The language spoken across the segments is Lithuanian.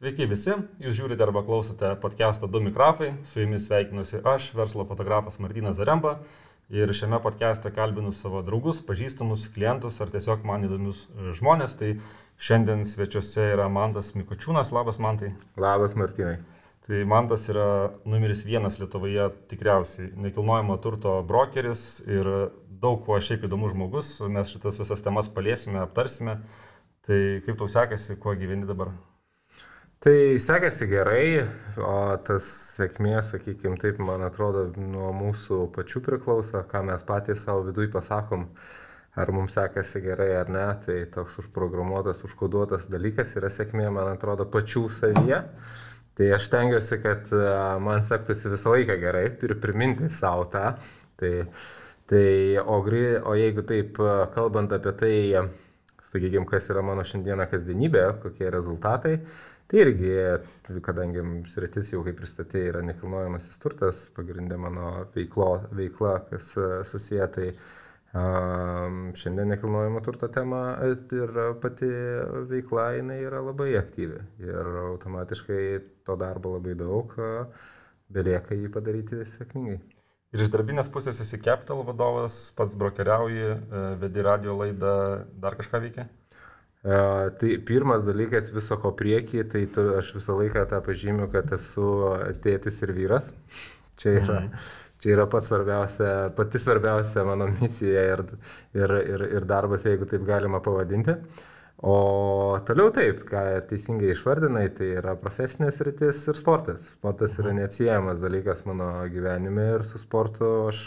Sveiki visi, jūs žiūrite arba klausote podcast'o Du mikrofai, su jumis sveikinusi aš, verslo fotografas Martinas Zaremba ir šiame podcast'e kalbinu savo draugus, pažįstamus, klientus ar tiesiog man įdomius e, žmonės. Tai šiandien svečiuose yra Mantas Mikočiūnas, labas Mantai. Labas Martinai. Tai Mantas yra numeris vienas Lietuvoje tikriausiai nekilnojamo turto brokeris ir daug kuo šiaip įdomus žmogus, mes šitas visas temas paliesime, aptarsime. Tai kaip tau sekasi, kuo gyveni dabar? Tai sekasi gerai, o tas sėkmė, sakykime taip, man atrodo, nuo mūsų pačių priklauso, ką mes patys savo viduje pasakom, ar mums sekasi gerai ar ne, tai toks užprogramuotas, užkoduotas dalykas yra sėkmė, man atrodo, pačių savyje. Tai aš tengiuosi, kad man sektųsi visą laiką gerai ir priminti savo tą. Tai, tai o, o jeigu taip kalbant apie tai, sakykime, kas yra mano šiandieną kasdienybė, kokie rezultatai, Tai irgi, kadangi sritis jau kaip pristatė yra nekilnojamasis turtas, pagrindė mano veiklo, veikla, kas e, susiję, tai šiandien nekilnojamo turto tema ir pati veikla jinai yra labai aktyvi ir automatiškai to darbo labai daug, belieka jį padaryti sėkmingai. Ir iš darbinės pusės esi Capital vadovas, pats brokeriauji, e, vedi radio laidą, dar kažką veikia? E, tai pirmas dalykas viso ko priekį, tai tu, aš visą laiką tą pažymiu, kad esu tėtis ir vyras. Čia yra, mhm. čia yra pats svarbiausia, pati svarbiausia mano misija ir, ir, ir, ir darbas, jeigu taip galima pavadinti. O toliau taip, ką teisingai išvardinai, tai yra profesinės rytis ir sportas. Sportas yra mhm. neatsiejamas dalykas mano gyvenime ir su sportu aš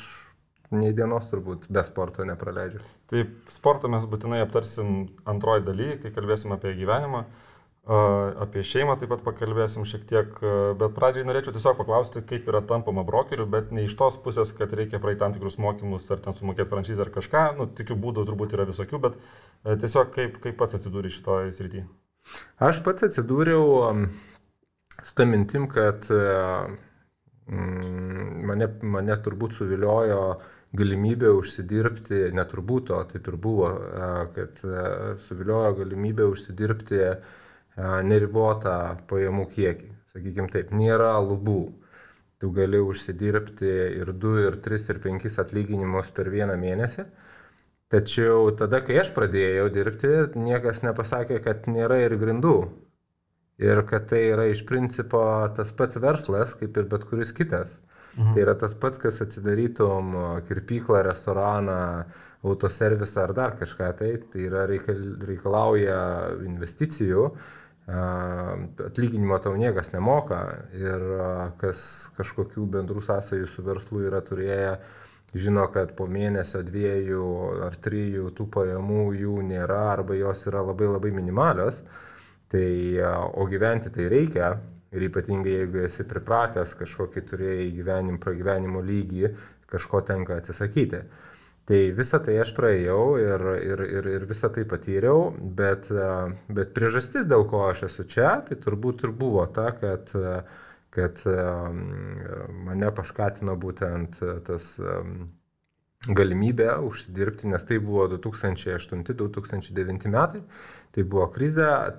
nei dienos turbūt be sporto nepraleidžiu. Taip, sportą mes būtinai aptarsim antroji daly, kai kalbėsim apie gyvenimą, apie šeimą taip pat pakalbėsim šiek tiek, bet pradžiai norėčiau tiesiog paklausti, kaip yra tampama brokeriu, bet ne iš tos pusės, kad reikia praeiti tam tikrus mokymus ar ten sumokėti franšizę ar kažką, nu, tikiu būdų turbūt yra visokių, bet tiesiog kaip, kaip pats atsidūrė šitoje srityje. Aš pats atsidūriau su tą mintim, kad mane, mane turbūt suviliojo uh, galimybė užsidirbti, neturbūt to taip ir buvo, kad suviliojo galimybė užsidirbti neribotą pajamų kiekį. Sakykime taip, nėra lubų. Tu gali užsidirbti ir 2, ir 3, ir 5 atlyginimus per vieną mėnesį. Tačiau tada, kai aš pradėjau dirbti, niekas nepasakė, kad nėra ir grindų. Ir kad tai yra iš principo tas pats verslas, kaip ir bet kuris kitas. Mhm. Tai yra tas pats, kas atsidarytum kirpyklą, restoraną, autoservisą ar dar kažką, tai, tai yra reikal, reikalauja investicijų, atlyginimo tau niekas nemoka ir kas kažkokių bendrų sąsajų su verslu yra turėję, žino, kad po mėnesio, dviejų ar trijų tų pajamų jų nėra arba jos yra labai labai minimalios. Tai, o gyventi tai reikia, Ir ypatingai jeigu esi pripratęs kažkokį turėjai gyvenim, pragyvenimo lygį, kažko tenka atsisakyti. Tai visą tai aš praėjau ir, ir, ir, ir visą tai patyriau, bet, bet priežastis, dėl ko aš esu čia, tai turbūt ir buvo ta, kad, kad mane paskatino būtent tas galimybę užsidirbti, nes tai buvo 2008-2009 metai, tai buvo krize,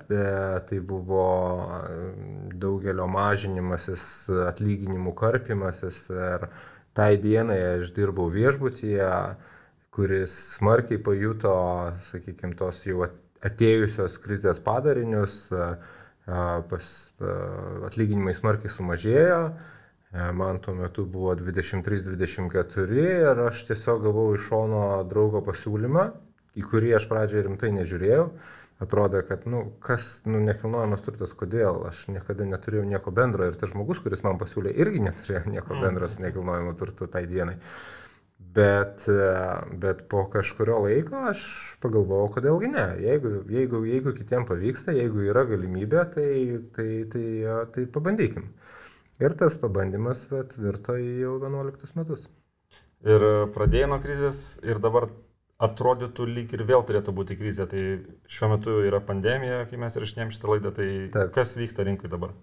tai buvo daugelio mažinimasis, atlyginimų karpimasis ir tai dienai aš dirbau viešbutyje, kuris smarkiai pajuto, sakykime, tos jau atėjusios krizės padarinius, pas, atlyginimai smarkiai sumažėjo. E, man tuo metu buvo 23-24 ir aš tiesiog gavau iš šono draugo pasiūlymą, į kurį aš pradžioje rimtai nežiūrėjau. Atrodė, kad, nu, kas, nu, nekilnojamas turtas, kodėl, aš niekada neturėjau nieko bendro ir tas žmogus, kuris man pasiūlė, irgi neturėjo nieko bendro su nekilnojamu turtu tai dienai. Bet, e, bet po kažkurio laiko aš pagalvojau, kodėlgi ne. Jeigu, jeigu, jeigu kitiems pavyksta, jeigu yra galimybė, tai, tai, tai, tai, tai pabandykim. Ir tas pabandymas vat, virto į jau 11 metus. Ir pradėjai nuo krizės ir dabar atrodytų lyg ir vėl turėtų būti krizė. Tai šiuo metu yra pandemija, kai mes ir išnėm šitą laidą, tai Taip. kas vyksta rinkai dabar?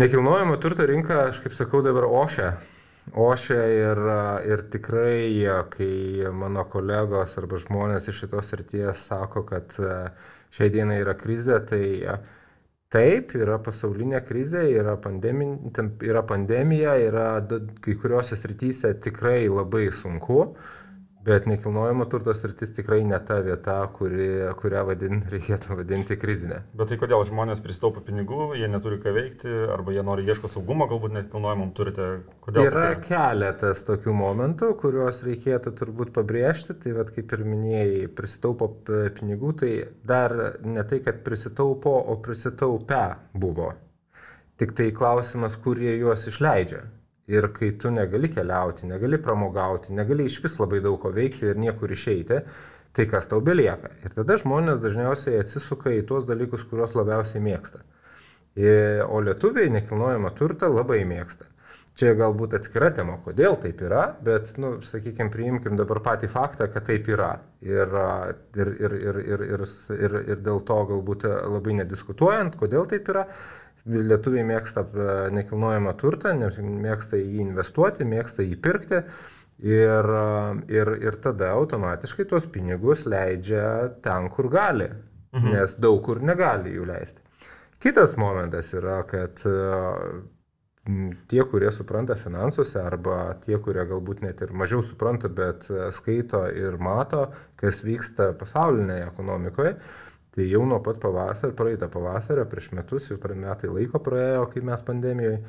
Nekilnojamo turto rinka, aš kaip sakau, dabar ošia. Ošia ir, ir tikrai, kai mano kolegos arba žmonės iš šitos ryties sako, kad e, šiai dienai yra krizė, tai Taip, yra pasaulinė krizė, yra, pandemi, yra pandemija, yra kai kuriuose srityse tikrai labai sunku. Bet nekilnojamo turto sritis tikrai ne ta vieta, kuri, kurią vadin, reikėtų vadinti krizinė. Bet tai kodėl žmonės pristaupo pinigų, jie neturi ką veikti, arba jie nori ieško saugumo, galbūt nekilnojamam turite. Kodėl? Yra tokie? keletas tokių momentų, kuriuos reikėtų turbūt pabrėžti. Tai vad kaip ir minėjai, pristaupo pinigų, tai dar ne tai, kad prisitaupo, o prisitaupę buvo. Tik tai klausimas, kur jie juos išleidžia. Ir kai tu negali keliauti, negali pramogauti, negali iš vis labai daug ko veikti ir niekur išeiti, tai kas tau belieka. Ir tada žmonės dažniausiai atsisuka į tuos dalykus, kuriuos labiausiai mėgsta. O lietuviai nekilnojamą turtą labai mėgsta. Čia galbūt atskira tema, kodėl taip yra, bet, nu, sakykime, priimkim dabar patį faktą, kad taip yra. Ir, ir, ir, ir, ir, ir, ir, ir dėl to galbūt labai nediskutuojant, kodėl taip yra, Lietuviai mėgsta e, nekilnojamą turtą, mėgsta jį investuoti, mėgsta jį pirkti ir, e, ir, ir tada automatiškai tuos pinigus leidžia ten, kur gali, mhm. nes daug kur negali jų leisti. Kitas momentas yra, kad e, tie, kurie supranta finansuose arba tie, kurie galbūt net ir mažiau supranta, bet skaito ir mato, kas vyksta pasaulinėje ekonomikoje, Tai jau nuo pat pavasario, praeitą pavasario, prieš metus, jau per metai laiko praėjo, kai mes pandemijoje,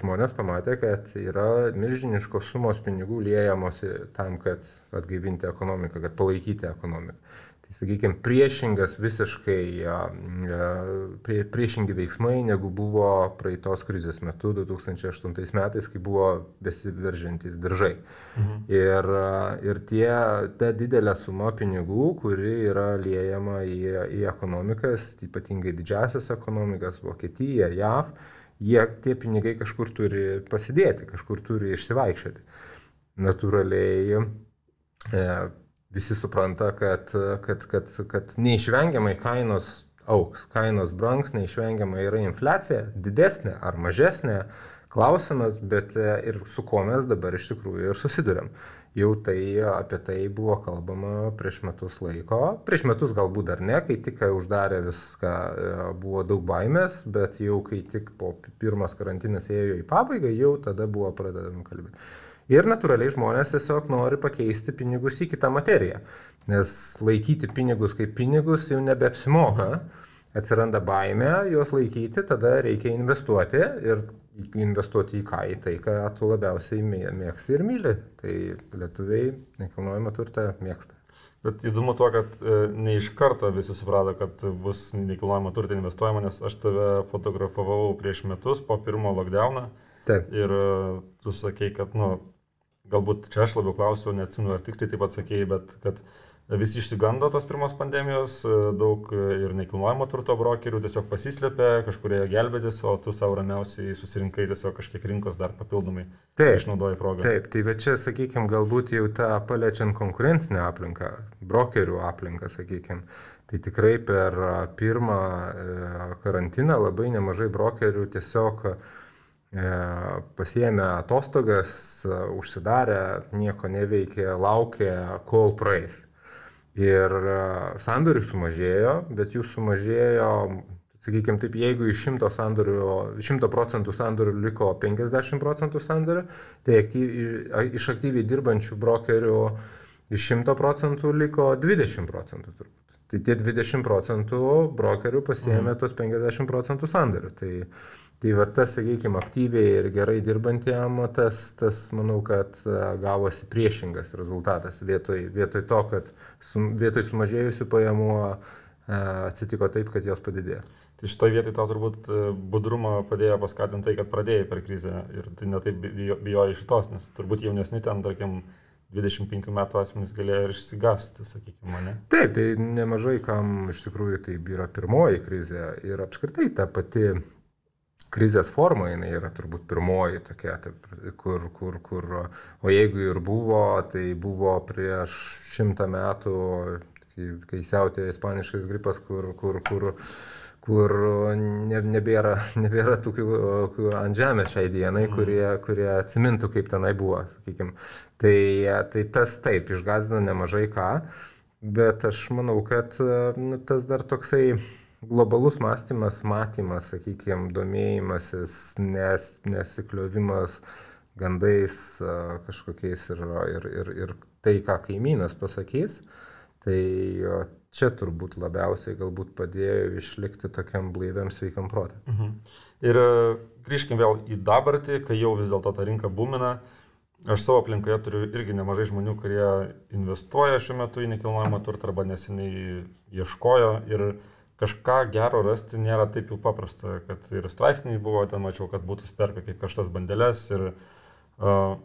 žmonės pamatė, kad yra milžiniškos sumos pinigų liejamos tam, kad atgaivinti ekonomiką, kad palaikyti ekonomiką sakykime, priešingas visiškai prie, priešingi veiksmai, negu buvo praeitos krizės metu 2008 metais, kai buvo besiveržiantys diržai. Mhm. Ir, ir tie, ta didelė suma pinigų, kuri yra liejama į, į ekonomikas, ypatingai didžiasias ekonomikas, Vokietija, JAV, jie tie pinigai kažkur turi pasidėti, kažkur turi išsivaikščioti. Natūraliai e, visi supranta, kad, kad, kad, kad neišvengiamai kainos auks, kainos brangs, neišvengiamai yra infliacija, didesnė ar mažesnė, klausimas, bet e, ir su kuo mes dabar iš tikrųjų ir susidurėm. Jau tai apie tai buvo kalbama prieš metus laiko, prieš metus galbūt dar ne, kai tik uždarė viską, e, buvo daug baimės, bet jau kai tik po pirmas karantinas ėjo į pabaigą, jau tada buvo pradedama kalbėti. Ir natūraliai žmonės tiesiog nori pakeisti pinigus į kitą materiją, nes laikyti pinigus kaip pinigus jau nebeapsimoka. Atsiranda baime juos laikyti, tada reikia investuoti ir investuoti į ką? Į tai, ką tu labiausiai mėgsti ir myli. Tai lietuviai nekilnojamą turtą mėgsta. Bet įdomu tuo, kad e, ne iš karto visi suprato, kad bus nekilnojamo turtą investuojama, nes aš tave fotografavau prieš metus po pirmo lockdowną. Taip. Ir e, tu sakei, kad, nu, galbūt čia aš labiau klausiu, neatsimenu, ar tik tai taip atsakėjai, bet kad visi išsigando tos pirmos pandemijos, daug ir nekilnojamo turto brokerių tiesiog pasislėpė, kažkurie gelbėtis, o tu savo ramiausiai susirinkai tiesiog kažkiek rinkos dar papildomai. Taip, išnaudoji progą. Taip, tai bet čia, sakykime, galbūt jau tą paliečiant konkurencinę aplinką, brokerių aplinką, sakykime. Tai tikrai per pirmą e, karantiną labai nemažai brokerių tiesiog pasiemė atostogas, e, užsidarė, nieko neveikė, laukė, kol praeis. Ir e, sandorių sumažėjo, bet jų sumažėjo, sakykime taip, jeigu iš 100, sandorių, 100 procentų sandorių liko 50 procentų sandorių, tai aktyvi, iš aktyviai dirbančių brokerių iš 100 procentų liko 20 procentų turbūt. Tai tie 20 procentų brokerių pasiemė mhm. tos 50 procentų sandorių. Tai Tai va tas, sakykime, aktyviai ir gerai dirbantiem, tas, tas manau, kad e, gavosi priešingas rezultatas. Vietoj, vietoj to, kad sum, vietoj sumažėjusių pajamų e, atsitiko taip, kad jos padidėjo. Tai šitoje vietoje tau turbūt e, budrumo padėjo paskatinti tai, kad pradėjai per krizę ir tai netaip bijojai šitos, nes turbūt jaunesni ten, tarkim, 25 metų asmenys galėjo ir išsigasti, sakykime, mane. Taip, tai nemažai kam iš tikrųjų tai yra pirmoji krizė ir apskritai ta pati krizės forma jinai yra turbūt pirmoji tokia, taip, kur, kur, kur, o jeigu ir buvo, tai buvo prieš šimtą metų, kai, kai siautė ispaniškas gripas, kur, kur, kur, kur ne, nebėra, nebėra tokių ant žemės šiai dienai, mm. kurie, kurie atsimintų, kaip tenai buvo, sakykime. Tai, tai tas taip, išgazino nemažai ką, bet aš manau, kad nu, tas dar toksai globalus mąstymas, matymas, sakykime, domėjimasis, nes, nesikliovimas gandais kažkokiais ir, ir, ir, ir tai, ką kaimynas pasakys, tai čia turbūt labiausiai galbūt padėjo išlikti tokiam blaiviam sveikam protui. Mhm. Ir e, grįžkim vėl į dabartį, kai jau vis dėlto ta rinka būmina. Aš savo aplinkoje turiu irgi nemažai žmonių, kurie investuoja šiuo metu į nekilnojamą turtą arba neseniai ieškojo ir kažką gero rasti nėra taip jau paprasta, kad ir straipsniai buvo, ten mačiau, kad būtų sperka kaip kažtas bandelės ir uh,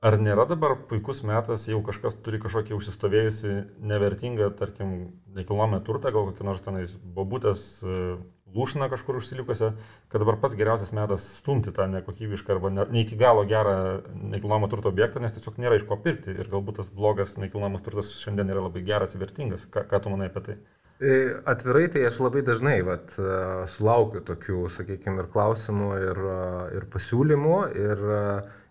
Ar nėra dabar puikus metas, jeigu kažkas turi kažkokį užsistovėjusi nevertingą, tarkim, nekilnojamą turtą, gal kokį nors tenais bobutės e, lūšną kažkur užsilikusią, kad dabar pats geriausias metas stumti tą nekokybišką arba ne, ne iki galo gerą nekilnojamą turto objektą, nes tiesiog nėra iš ko pirkti ir galbūt tas blogas nekilnojamas turtas šiandien yra labai geras ir vertingas. Ką, ką tu manai apie tai? E, atvirai tai aš labai dažnai vat, e, sulaukiu tokių, sakykime, ir klausimų, ir, ir pasiūlymų. Ir,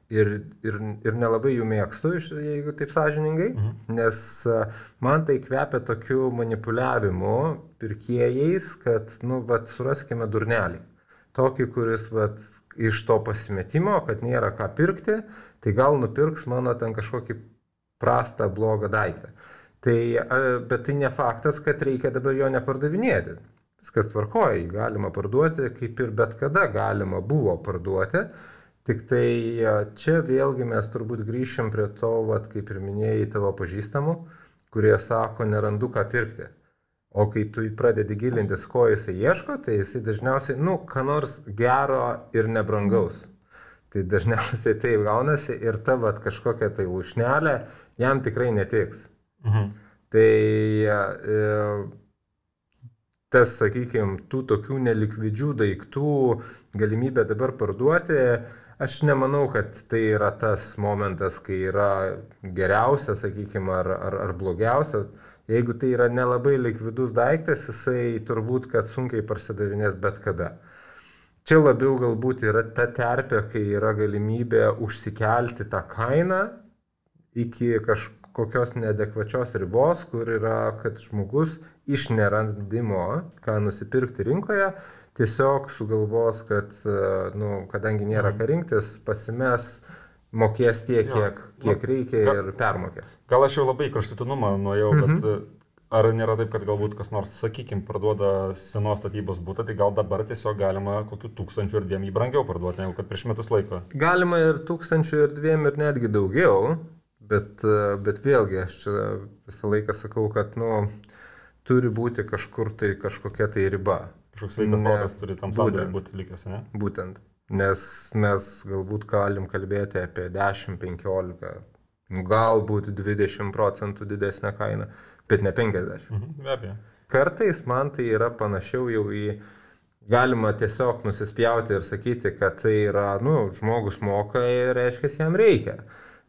ir, ir, ir nelabai jų mėgstu, jeigu taip sąžiningai, mhm. nes man tai kvepia tokiu manipuliavimu pirkėjais, kad, nu, vat, suraskime durnelį. Tokį, kuris, vat, iš to pasimetimo, kad nėra ką pirkti, tai gal nupirks mano ten kažkokį prastą, blogą daiktą. Tai, bet tai ne faktas, kad reikia dabar jo nepardavinėti. Viskas tvarkoja, jį galima parduoti, kaip ir bet kada galima buvo parduoti. Tik tai čia vėlgi mes turbūt grįšim prie to, vat, kaip ir minėjai, tavo pažįstamų, kurie sako, nerandu ką pirkti. O kai tu pradedi gilintis, ko jisai ieško, tai jisai dažniausiai, nu, ką nors gero ir nebrangaus. Tai dažniausiai tai gaunasi ir ta vat, kažkokia tai lūšnelė jam tikrai netiks. Mhm. Tai e, tas, sakykime, tų tokių nelikvidžių daiktų galimybė dabar parduoti, Aš nemanau, kad tai yra tas momentas, kai yra geriausia, sakykime, ar, ar, ar blogiausias. Jeigu tai yra nelabai likvidus daiktas, jisai turbūt, kad sunkiai parsidavinės bet kada. Čia labiau galbūt yra ta terpė, kai yra galimybė užsikelti tą kainą iki kažkokios neadekvačios ribos, kur yra, kad žmogus iš nerandimo, ką nusipirkti rinkoje, tiesiog sugalvos, kad, e, nu, kadangi nėra ką rinktis, pasimes, mokės tiek, kiek, kiek reikia gal, ir permokės. Gal aš jau labai kraštutinumą nuėjau, mhm. bet e, ar nėra taip, kad galbūt kas nors, sakykime, parduoda senos statybos būtą, tai gal dabar tiesiog galima kokiu tūkstančiu ir dviem jį brangiau parduoti, negu kad prieš metus laiko? Galima ir tūkstančiu ir dviem ir netgi daugiau, bet, e, bet vėlgi aš čia visą laiką sakau, kad, nu, turi būti kažkur tai kažkokia tai riba. Kažkoks sveikas protas turi tam sandoriui būti likęs, ne? Būtent. Nes mes galbūt galim kalbėti apie 10-15, nu, galbūt 20 procentų didesnę kainą, bet ne 50. Mhm, be abejo. Kartais man tai yra panašiau jau į, galima tiesiog nusispjauti ir sakyti, kad tai yra, nu, žmogus moka ir reiškia, jam reikia.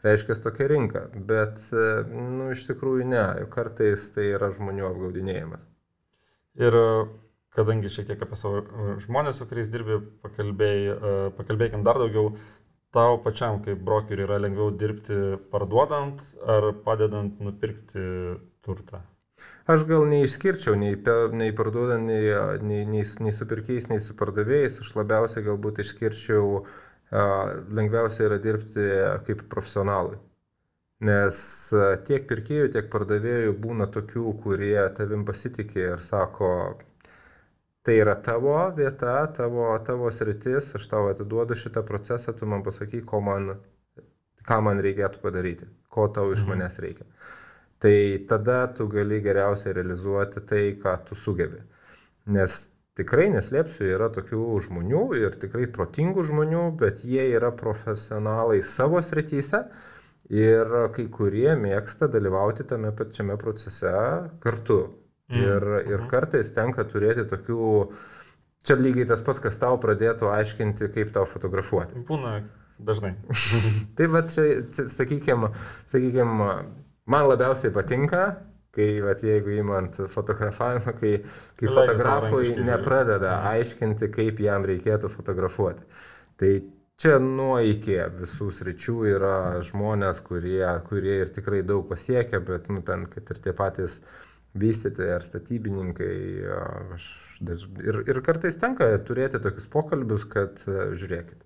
Reiškia tokia rinka, bet, nu, iš tikrųjų ne, kartais tai yra žmonių apgaudinėjimas. Ir kadangi šiek tiek apie savo e, žmonės, su kuriais dirbi, pakalbėjai, e, pakalbėkim dar daugiau. Tau pačiam kaip brokeriui yra lengviau dirbti parduodant ar padedant nupirkti turtą? Aš gal neišskirčiau nei, nei parduodant, nei, nei, nei, nei su pirkėjais, nei su pardavėjais. Aš labiausiai galbūt išskirčiau, uh, lengviausia yra dirbti kaip profesionalui. Nes tiek pirkėjų, tiek pardavėjų būna tokių, kurie tavim pasitikė ir sako, tai yra tavo vieta, tavo, tavo sritis, aš tau atiduodu šitą procesą, tu man pasakyk, ko man, ką man reikėtų padaryti, ko tau iš mhm. manęs reikia. Tai tada tu gali geriausiai realizuoti tai, ką tu sugebi. Nes tikrai neslėpsiu, yra tokių žmonių ir tikrai protingų žmonių, bet jie yra profesionalai savo srityse ir kai kurie mėgsta dalyvauti tame pačiame procese kartu. Mm. Ir, ir kartais tenka turėti tokių, čia lygiai tas pats, kas tau pradėtų aiškinti, kaip tau fotografuoti. Būna dažnai. tai va čia, čia sakykime, sakykime, man labiausiai patinka, kai, vat, jeigu įmant fotografavimą, kai, kai fotografui nepradeda aiškinti, kaip jam reikėtų fotografuoti. Tai čia nuo iki visų sričių yra žmonės, kurie, kurie ir tikrai daug pasiekia, bet, nu, ten, kad ir tie patys vystytojai ar statybininkai. Aš, ir, ir kartais tenka turėti tokius pokalbius, kad žiūrėkit,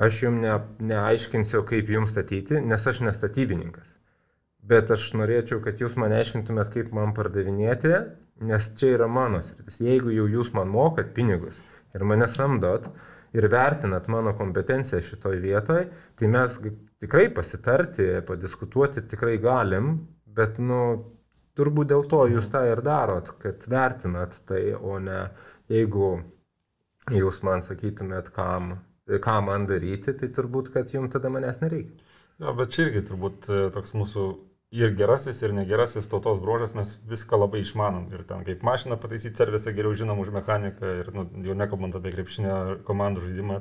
aš jums ne, neaiškinsiu, kaip jums statyti, nes aš nestatybininkas. Bet aš norėčiau, kad jūs man aiškintumėt, kaip man pardavinėti, nes čia yra mano sritis. Jeigu jau jūs man mokat pinigus ir mane samdot ir vertinat mano kompetenciją šitoj vietoj, tai mes tikrai pasitarti, padiskutuoti tikrai galim, bet, nu, Turbūt dėl to jūs tą ir darot, kad vertinat tai, o ne jeigu jūs man sakytumėt, kam, ką man daryti, tai turbūt, kad jums tada manęs nereikia. Jo, bet čia irgi turbūt e, toks mūsų ir gerasis, ir negerasis tautos bruožas, mes viską labai išmanom. Ir ten kaip mašiną pataisyti servisą geriau žinom už mechaniką, ir nu, jau nekalbant apie krepšinę komandų žaidimą.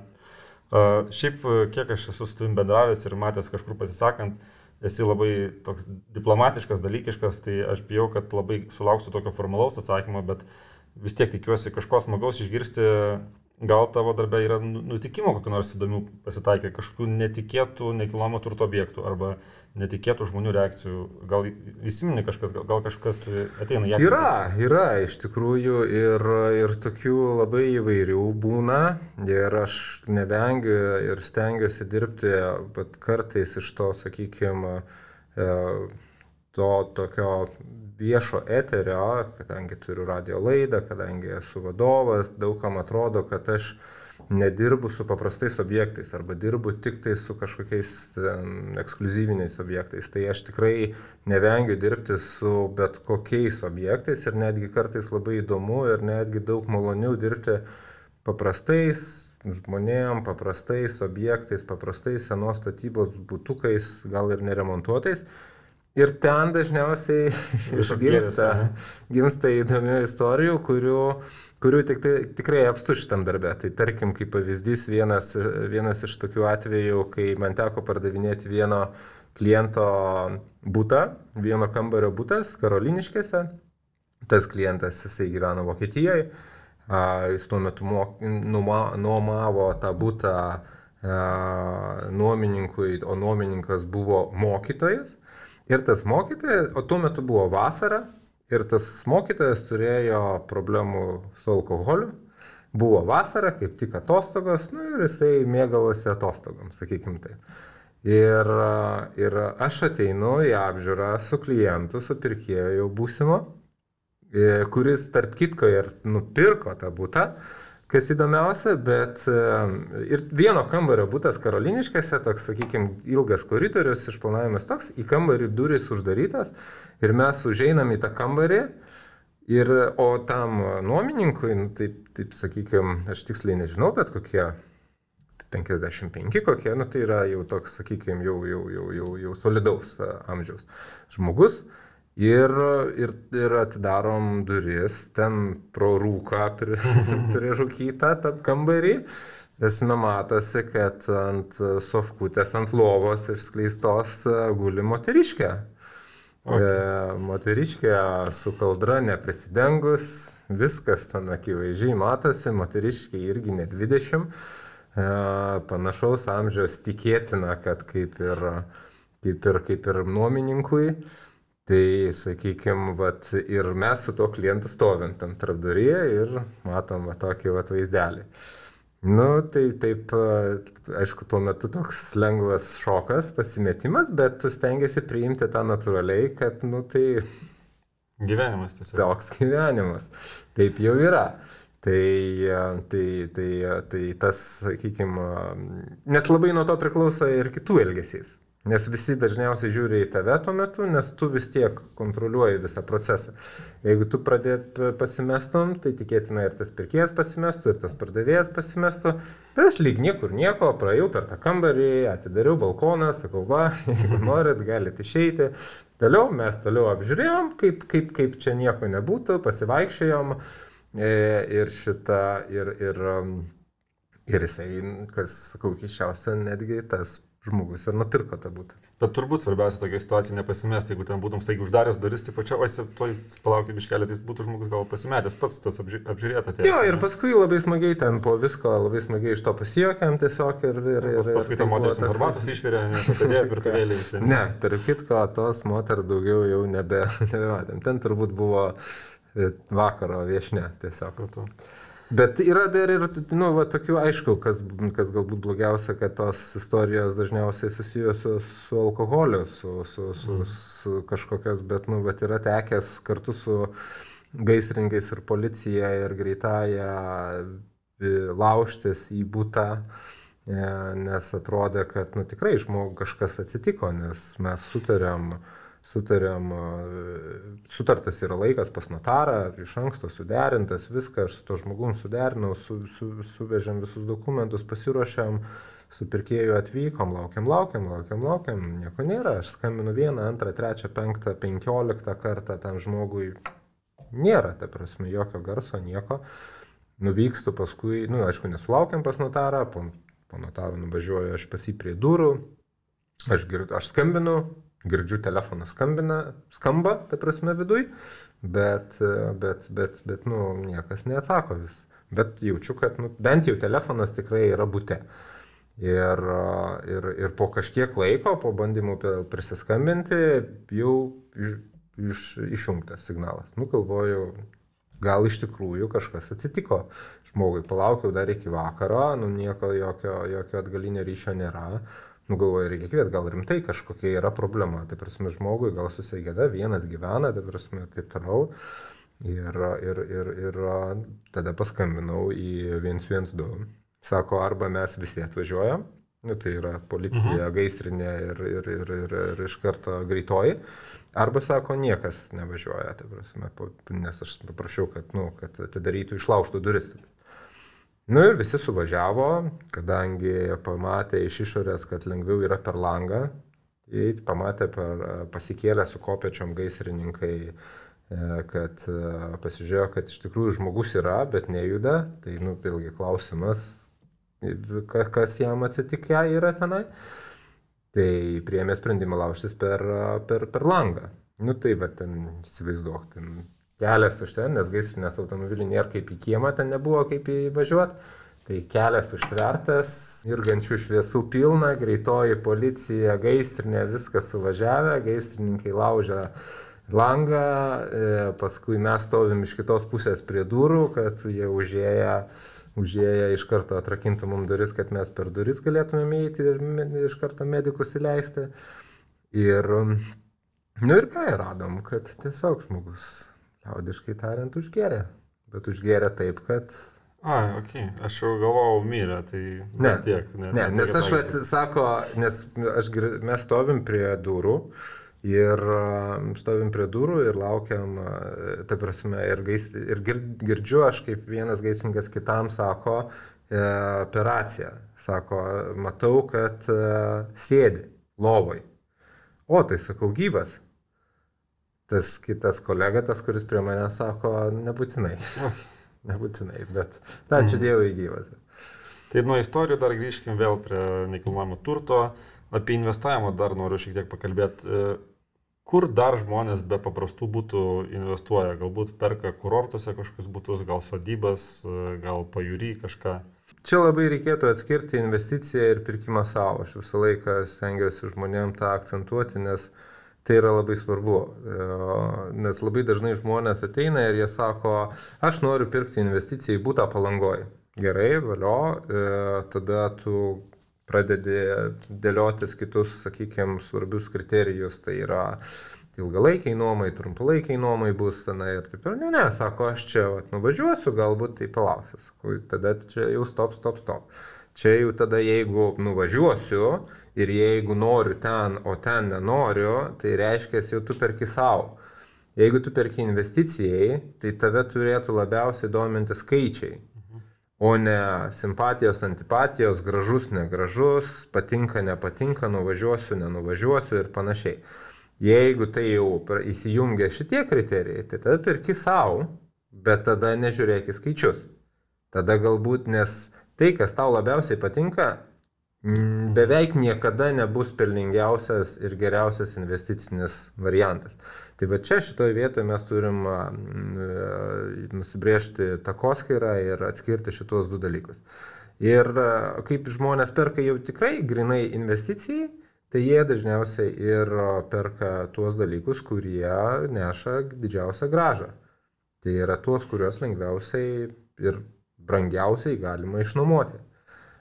Uh, šiaip, kiek aš esu su tavim bendravęs ir matęs kažkur pasisakant, esi labai toks diplomatiškas, dalykiškas, tai aš bijau, kad labai sulauksiu tokio formalaus atsakymo, bet vis tiek tikiuosi kažko smagaus išgirsti gal tavo darbė yra nu, nutikimo kokiu nors įdomių pasitaikė, kažkokių netikėtų nekilnojamo turto objektų arba netikėtų žmonių reakcijų. Gal įsiminė kažkas, gal, gal kažkas ateina ją. Yra, yra iš tikrųjų ir, ir tokių labai įvairių būna ir aš nevengiu ir stengiuosi dirbti, bet kartais iš to, sakykime, to tokio viešo eterio, kadangi turiu radio laidą, kadangi esu vadovas, daugam atrodo, kad aš nedirbu su paprastais objektais arba dirbu tik tai su kažkokiais um, ekskluzyviniais objektais. Tai aš tikrai nevengiu dirbti su bet kokiais objektais ir netgi kartais labai įdomu ir netgi daug maloniau dirbti paprastais žmonėm, paprastais objektais, paprastais senos statybos būtukais, gal ir neremontuotais Ir ten dažniausiai gimsta, gimsta įdomių istorijų, kurių, kurių tik, tai, tikrai apstu šitam darbė. Tai tarkim, kaip pavyzdys, vienas, vienas iš tokių atvejų, kai man teko pardavinėti vieno kliento būtą, vieno kambario būtas Karoliniškėse. Tas klientas, jisai gyveno Vokietijoje, jis tuo metu nuomavo tą būtą nuomininkui, o nuomininkas buvo mokytojas. Ir tas mokytojas, o tuo metu buvo vasara, ir tas mokytojas turėjo problemų su alkoholiu. Buvo vasara, kaip tik atostogos, nu ir jisai mėgavosi atostogom, sakykim taip. Ir, ir aš ateinu į apžiūrą su klientu, su pirkėju būsimo, e, kuris tarp kitko ir nupirko tą būtą. Kas įdomiausia, bet e, ir vieno kambario būtas karoliniškėse, toks, sakykime, ilgas koridorius, išplanavimas toks, į kambarį duris uždarytas ir mes užeinam į tą kambarį, ir, o tam nuomininkui, nu, taip, taip sakykime, aš tiksliai nežinau, bet kokie 55 kokie, nu, tai yra jau toks, sakykime, jau, jau, jau, jau, jau solidaus e, amžiaus žmogus. Ir, ir, ir atidarom duris, ten pro rūką prirūkytą tą kambarį. Esame matosi, kad ant sofkutės, ant lovos išskleistos guli moteriškė. Okay. E, moteriškė su kaldra neprisidengus, viskas ten akivaizdžiai matosi, moteriškė irgi ne 20, e, panašaus amžiaus tikėtina, kad kaip ir, kaip ir, kaip ir nuomininkui. Tai sakykime, vat, ir mes su tuo klientu stovim tam trapduryje ir matom va, tokį va, vaizdelį. Nu, tai taip, aišku, tuo metu toks lengvas šokas, pasimetimas, bet tu stengiasi priimti tą natūraliai, kad, nu, tai... Gyvenimas tiesiog. Toks gyvenimas. Taip jau yra. Tai, tai, tai, tai tas, sakykime, nes labai nuo to priklauso ir kitų elgesys. Nes visi dažniausiai žiūri į tave tuo metu, nes tu vis tiek kontroliuoji visą procesą. Jeigu tu pradėt pasimestum, tai tikėtina ir tas pirkėjas pasimestų, ir tas pardavėjas pasimestų. Bet aš lyg niekur nieko, praėjau per tą kambarį, atidariau balkoną, sakau, va, jeigu norit, galite išeiti. Toliau mes toliau apžiūrėjom, kaip, kaip, kaip čia nieko nebūtų, pasivaikščiojom e, ir šitą, ir, ir, ir jisai, kas, sakau, keščiausia, netgi tas žmogus ir nupirko tą būtą. Bet turbūt svarbiausia tokia situacija nepasimesti, jeigu ten būtum staigiai uždaręs duris, tai pačia, oi, palaukit biškelį, tai būtų žmogus gal pasimetęs pats tas apži apžiūrėta. Jo, ir paskui labai smagiai ten po visko, labai smagiai iš to pasijokėm tiesiog ir... ir, ir paskui ta moteris informatus išvirė, nesėdėjo virtuvėlį visi. Ne, tarp kitko, tos moters daugiau jau nebe, nebematėm. Ten turbūt buvo e, vakaro viešne tiesiog. Kartu. Bet yra dar ir, nu, va, tokių aišku, kas, kas galbūt blogiausia, kad tos istorijos dažniausiai susijusios su, su alkoholiu, su, su, su, mm. su kažkokios, bet, nu, bet yra tekęs kartu su gaisrininkais ir policija ir greitąją laužtis į būtą, e, nes atrodė, kad, nu, tikrai žmogui kažkas atsitiko, nes mes sutarėm, uh, sutarėm, sutartas yra laikas pas notarą, iš anksto suderintas, viską aš su to žmogum suderinau, su, su, suvežėm visus dokumentus, pasiruošėm, su pirkėju atvykom, laukiam, laukiam, laukiam, laukiam, nieko nėra, aš skambinu vieną, antrą, trečią, penktą, penkioliktą kartą tam žmogui, nėra, ta prasme, jokio garso, nieko, nuvykstu paskui, nu, aišku, nesulaukiam pas notarą, po, po notarą nuvažiuoju aš pas jį prie durų, aš, gird, aš skambinu, girdžiu telefonas skambina, skamba, ta prasme, viduj, bet, bet, bet, bet, nu, niekas neatsako vis. Bet jaučiu, kad nu, bent jau telefonas tikrai yra būte. Ir, ir, ir po kažkiek laiko, po bandymų prisiskambinti, jau iš, iš, išjungtas signalas. Nu, galvoju, gal iš tikrųjų kažkas atsitiko. Žmogui palaukiau dar iki vakaro, nu, nieko, jokio, jokio atgalinio ryšio nėra nu galvoju, reikia kviet, gal rimtai kažkokia yra problema. Tai prasme, žmogui gal susigėda, vienas gyvena, tai prasme, ir taip toliau. Ir, ir, ir, ir tada paskambinau į 112. Sako, arba mes visi atvažiuojam, nu, tai yra policija, mhm. gaisrinė ir, ir, ir, ir, ir iš karto greitoji. Arba sako, niekas nevažiuoja, tai prasme, nes aš paprašiau, kad, nu, kad atidarytų išlaužtų duris. Nu ir visi suvažiavo, kadangi pamatė iš išorės, kad lengviau yra per langą, įeiti, pamatė per pasikėlę su kopečiom gaisrininkai, e, kad e, pasižiūrėjo, kad iš tikrųjų žmogus yra, bet nejuda, tai, nu, vėlgi klausimas, kas jam atsitikė yra tenai. Tai priėmė sprendimą laužtis per, per, per langą. Nu tai va, ten įsivaizduok, ten kelias už ten, nes gaisrinės automobilių nėra kaip į kiemą, ten nebuvo kaip įvažiuoti. Tai kelias užtvertas, irgančių šviesų pilna, greitoji policija, gaisrinė, viskas suvažiavę, gaisrininkai laužia langą, e, paskui mes stovim iš kitos pusės prie durų, kad jie užėję, užėję iš karto atrakintų mums duris, kad mes per duris galėtumėm įeiti ir iš karto medikus įleisti. Ir, nu ir ką radom, kad tiesiog žmogus liaudiškai tariant, užgėrė. Bet užgėrė taip, kad... A, ok, aš jau galvojau mirę, tai ne tiek. Ne, ne nes aš, vat, sako, nes aš, mes stovim prie durų ir stovim prie durų ir laukiam, ta prasme, ir, gais, ir girdžiu aš, kaip vienas gaisrinkas kitam sako, e, operacija. Sako, matau, kad e, sėdi lovoj. O, tai sakau, gyvas tas kitas kolega, tas, kuris prie mane sako, nebūtinai. nebūtinai, bet na, ačiū mm. Dievui gyvas. Tai nuo istorijų dar grįžkim vėl prie nekilnojamo turto. Apie investavimą dar noriu šiek tiek pakalbėti. E, kur dar žmonės be paprastų būtų investuoja? Galbūt perka kurortuose kažkokius būtus, gal sodybas, e, gal pajūry kažką. Čia labai reikėtų atskirti investiciją ir pirkimą savo. Aš visą laiką stengiuosi žmonėm tą akcentuoti, nes uh, Tai yra labai svarbu, e, nes labai dažnai žmonės ateina ir jie sako, aš noriu pirkti investiciją į būtą palangoje. Gerai, valio, e, tada tu pradedi dėliotis kitus, sakykime, svarbius kriterijus. Tai yra ilgalaikiai nuomai, trumpalaikiai nuomai bus tenai ir taip ir ne, ne, sako, aš čia vat, nuvažiuosiu, galbūt tai palauksiu. Sakau, tada čia jau stop, stop, stop. Čia jau tada, jeigu nuvažiuosiu, ir jeigu noriu ten, o ten nenoriu, tai reiškia, jau tu perki savo. Jeigu tu perki investicijai, tai tave turėtų labiausiai dominti skaičiai, o ne simpatijos, antipatijos, gražus, negražus, patinka, nepatinka, nuvažiuosiu, nenuvažiuosiu ir panašiai. Jeigu tai jau įsijungia šitie kriterijai, tai tada perki savo, bet tada nežiūrėk į skaičius. Tada galbūt, nes tai, kas tau labiausiai patinka, beveik niekada nebus pelningiausias ir geriausias investicinis variantas. Tai va čia šitoje vietoje mes turim mm, nusibriežti takoskirą ir atskirti šitos du dalykus. Ir kaip žmonės perka jau tikrai grinai investicijai, tai jie dažniausiai ir perka tuos dalykus, kurie neša didžiausią gražą. Tai yra tuos, kuriuos lengviausiai ir brangiausiai galima išnuomoti.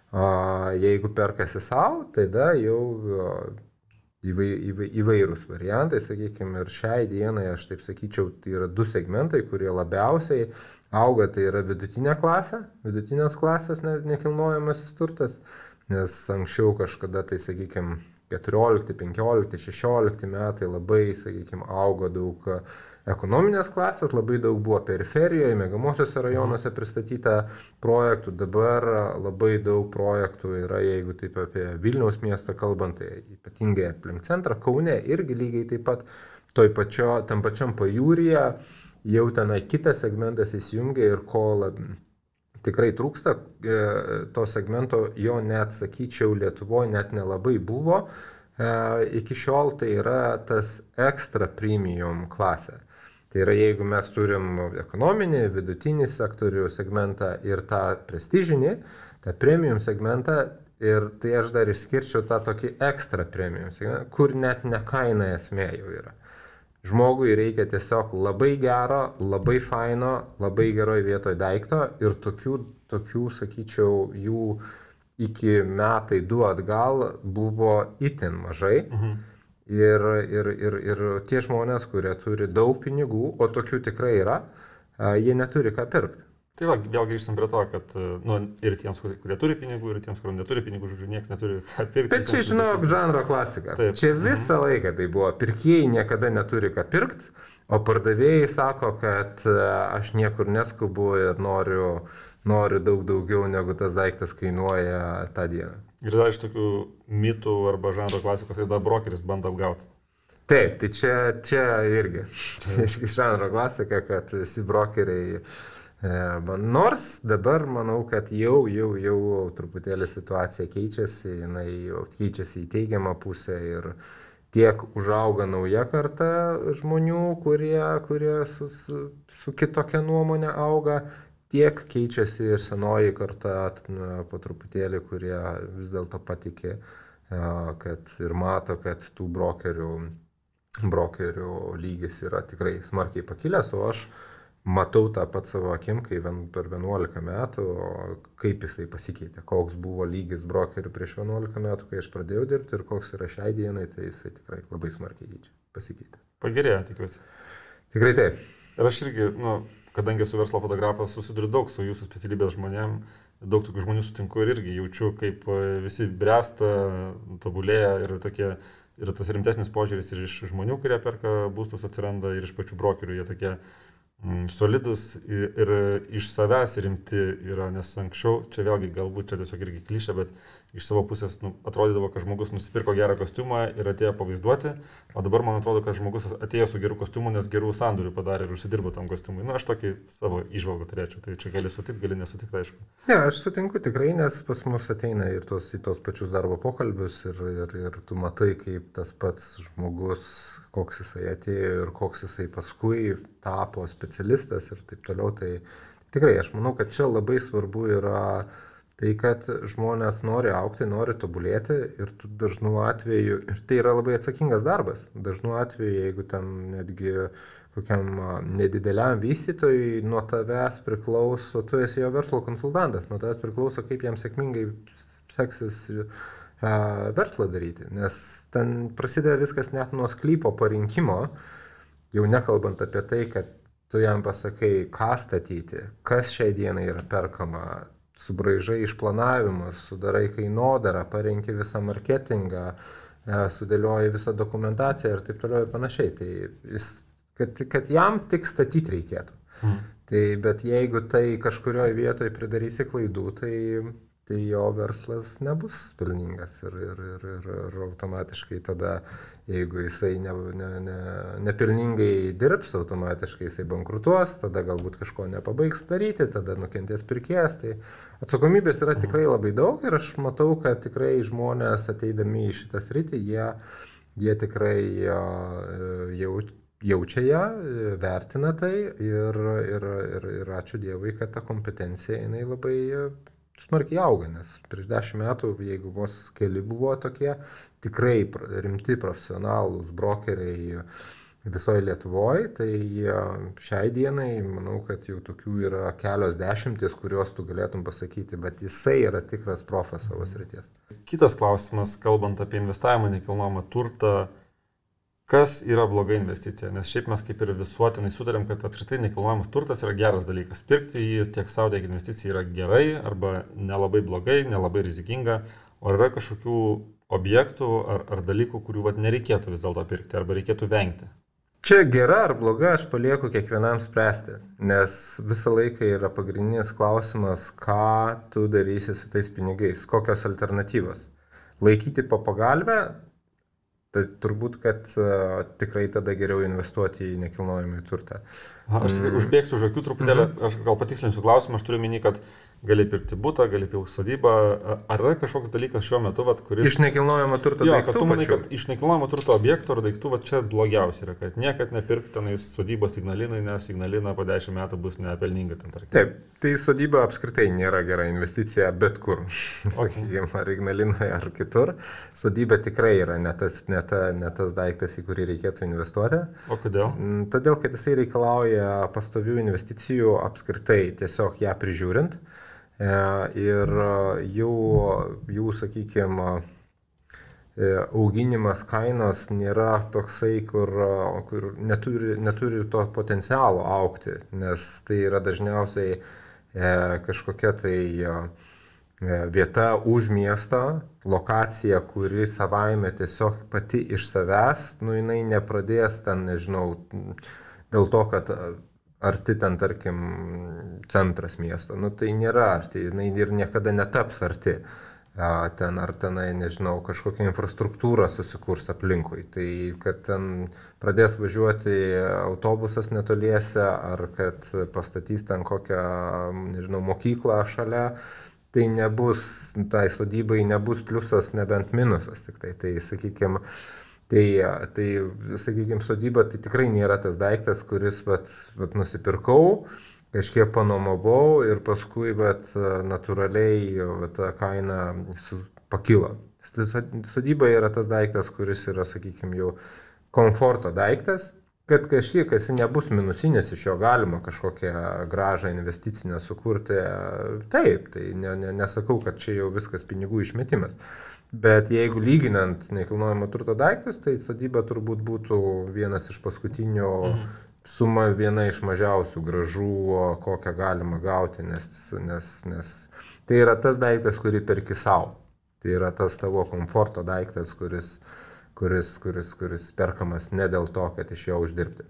Jeigu perkasi savo, tada jau įvai, įvai, įvairūs variantai, sakykime, ir šiai dienai aš taip sakyčiau, tai yra du segmentai, kurie labiausiai auga, tai yra vidutinė klasė, vidutinės klasės nekilnojamasis turtas, nes anksčiau kažkada, tai sakykime, 14, 15, 16 metai labai, sakykime, augo daug ekonominės klasės, labai daug buvo periferijoje, mėgamosiuose rajonuose pristatyta projektų, dabar labai daug projektų yra, jeigu taip apie Vilniaus miestą kalbant, tai ypatingai aplink centrą, Kaune irgi lygiai taip pat toj pačio, tam pačiam pajūryje jau tenai kitas segmentas įsijungia ir ko lab, tikrai trūksta, e, to segmento jo net, sakyčiau, Lietuvoje net nelabai buvo. E, iki šiol tai yra tas ekstra premium klasė. Tai yra, jeigu mes turim ekonominį, vidutinį sektorių segmentą ir tą prestižinį, tą premium segmentą, ir tai aš dar išskirčiau tą tokį ekstra premium segmentą, kur net ne kaina esmė jau yra. Žmogui reikia tiesiog labai gero, labai faino, labai geroj vietoje daikto ir tokių, tokių sakyčiau, jų iki metai du atgal buvo itin mažai. Mhm. Ir, ir, ir, ir tie žmonės, kurie turi daug pinigų, o tokių tikrai yra, jie neturi ką pirkti. Tai va, vėl grįžtam prie to, kad nu, ir tiems, kurie turi pinigų, ir tiems, kurie neturi pinigų, žodžiu, niekas neturi ką pirkti. Bet čia, žinok, žanro klasika. Taip. Čia mhm. visą mhm. laiką tai buvo. Pirkėjai niekada neturi ką pirkti, o pardavėjai sako, kad aš niekur neskubu ir noriu, noriu daug daugiau, negu tas daiktas kainuoja tą dieną. Ir yra iš tokių mitų arba žanro klasikos, kada brokeris bando apgauti. Taip, tai čia, čia irgi. Čia irgi žanro klasika, kad visi brokeriai. E, nors dabar manau, kad jau, jau, jau truputėlį situacija keičiasi, jinai keičiasi į teigiamą pusę ir tiek užauga nauja karta žmonių, kurie, kurie su, su, su kitokia nuomonė auga, tiek keičiasi ir senoji karta po truputėlį, kurie vis dėlto patikė, kad ir mato, kad tų brokerių, brokerių lygis yra tikrai smarkiai pakilęs, o aš matau tą pat savo akim, kai per 11 metų, kaip jisai pasikeitė, koks buvo lygis brokerių prieš 11 metų, kai aš pradėjau dirbti ir koks yra šiai dienai, tai jisai tikrai labai smarkiai keičia, pasikeitė. Pagerėjo, tikiuosi. Tikrai taip. Ir aš irgi, nu, kadangi esu verslo fotografas, susiduriu daug su jūsų specialybės žmonėm, daug tokių žmonių sutinku ir irgi jaučiu, kaip e, visi bręsta, tobulėja ir tokie, ir tas rimtesnis požiūris ir iš žmonių, kurie perka būstus atsiranda, ir iš pačių brokerių, jie tokie mm, solidus ir, ir iš savęs rimti yra, nes anksčiau, čia vėlgi galbūt čia tiesiog irgi klišė, bet iš savo pusės nu, atrodydavo, kad žmogus nusipirko gerą kostiumą ir atėjo pavaizduoti, o dabar man atrodo, kad žmogus atėjo su geru kostiumu, nes gerų sandorių padarė ir užsidirbo tam kostiumui. Na, nu, aš tokį savo išvalgą turėčiau, tai čia gali sutikti, gali nesutikti, aišku. Ne, aš sutinku tikrai, nes pas mus ateina ir tos, į tos pačius darbo pokalbius ir, ir, ir tu matai, kaip tas pats žmogus, koks jisai atėjo ir koks jisai paskui tapo specialistas ir taip toliau. Tai tikrai aš manau, kad čia labai svarbu yra tai kad žmonės nori aukti, nori tobulėti ir dažnu atveju, ir tai yra labai atsakingas darbas, dažnu atveju, jeigu ten netgi kokiam nedideliam vystytojui nuo tavęs priklauso, tu esi jo verslo konsultantas, nuo tavęs priklauso, kaip jam sėkmingai seksis verslą daryti, nes ten prasideda viskas net nuo sklypo parinkimo, jau nekalbant apie tai, kad tu jam pasakai, ką statyti, kas šiai dienai yra perkama, subraižai išplanavimus, sudarai kainodarą, parenki visą marketingą, e, sudėlioji visą dokumentaciją ir taip toliau ir panašiai. Tai jis, kad, kad jam tik statyti reikėtų. Mm. Tai bet jeigu tai kažkurioje vietoje pridarysi klaidų, tai, tai jo verslas nebus pelningas ir, ir, ir, ir, ir automatiškai tada, jeigu jisai ne, ne, ne, nepelningai dirbs, automatiškai jisai bankrutuos, tada galbūt kažko nepabaigs daryti, tada nukentės pirkėjas. Tai atsakomybės yra tikrai labai daug ir aš matau, kad tikrai žmonės ateidami į šitą sritį, jie, jie tikrai jau jaučia ją, vertina tai ir, ir, ir, ir ačiū Dievui, kad ta kompetencija jinai labai smarkiai auga, nes prieš dešimt metų, jeigu vos keli buvo tokie tikrai rimti profesionalūs brokeriai visoje Lietuvoje, tai šiai dienai manau, kad jau tokių yra kelios dešimtis, kuriuos tu galėtum pasakyti, bet jisai yra tikras profas savo srities. Kitas klausimas, kalbant apie investavimą nekilnojamą turtą, kas yra bloga investicija, nes šiaip mes kaip ir visuotinai sutarėm, kad apskritai nekilnojamas turtas yra geras dalykas. Pirkti jį tiek savo, tiek investicija yra gerai arba nelabai blogai, nelabai rizikinga, o yra kažkokių objektų ar, ar dalykų, kurių vat, nereikėtų vis dėlto pirkti arba reikėtų vengti. Čia gera ar bloga, aš palieku kiekvienam spręsti, nes visą laiką yra pagrindinis klausimas, ką tu darysi su tais pinigais, kokios alternatyvos. Laikyti po pagalbę Tai turbūt, kad uh, tikrai tada geriau investuoti į nekilnojamą turtą. Aš tik mm. užbėgsiu už akių truputėlį, mm -hmm. aš gal patikslinsiu klausimą, aš turiu minį, kad gali pirkti būtą, gali pirkti sodybą. Ar yra kažkoks dalykas šiuo metu, vat, kuris... Iš nekilnojamo turto jo, daiktų? kad tu manai, pačiu. kad iš nekilnojamo turto objektų ar daiktų va, čia blogiausia yra, kad niekad nepirkti tenais sodybos signalinai, nes signalina po 10 metų bus nepelninga ten tarkim. Taip, tai sodyba apskritai nėra gera investicija bet kur. Okay. Sakykime, ar Ignalinoje, ar kitur. Sodyba tikrai yra ne tas, ne, ta, ne tas daiktas, į kurį reikėtų investuoti. O kodėl? Mm, todėl, kad jisai reikalauja pastovių investicijų apskritai tiesiog ją prižiūrint. E, ir jų, jų sakykime, auginimas kainos nėra toksai, kur, kur neturi, neturi to potencialo aukti, nes tai yra dažniausiai e, kažkokia tai e, vieta už miesto, lokacija, kuri savaime tiesiog pati iš savęs, nu jinai nepradės ten, nežinau, dėl to, kad arti ten, tarkim, centras miesto. Nu, tai nėra arti, jinai ir niekada netaps arti. Ten ar tenai, nežinau, kažkokia infrastruktūra susikurs aplinkui. Tai kad ten pradės važiuoti autobusas netoliese, ar kad pastatys ten kokią, nežinau, mokyklą šalia, tai nebus, tai sodybai nebus pliusas, nebent minusas. Tik tai, tai sakykime, Tai, tai sakykime, sodyba tai tikrai nėra tas daiktas, kuris vat, vat nusipirkau, kažkiek panomavau ir paskui vat, natūraliai vat, ta kaina pakilo. Sodyba yra tas daiktas, kuris yra, sakykime, jau komforto daiktas, kad kažkiek esi nebus minusinės iš jo galima kažkokią gražą investicinę sukurti. Taip, tai ne, ne, nesakau, kad čia jau viskas pinigų išmetimas. Bet jeigu lyginant nekilnojamo turto daiktus, tai sodyba turbūt būtų vienas iš paskutinių mhm. suma viena iš mažiausių gražų, kokią galima gauti, nes, nes, nes tai yra tas daiktas, kurį perki savo. Tai yra tas tavo komforto daiktas, kuris, kuris, kuris, kuris perkamas ne dėl to, kad iš jo uždirbti.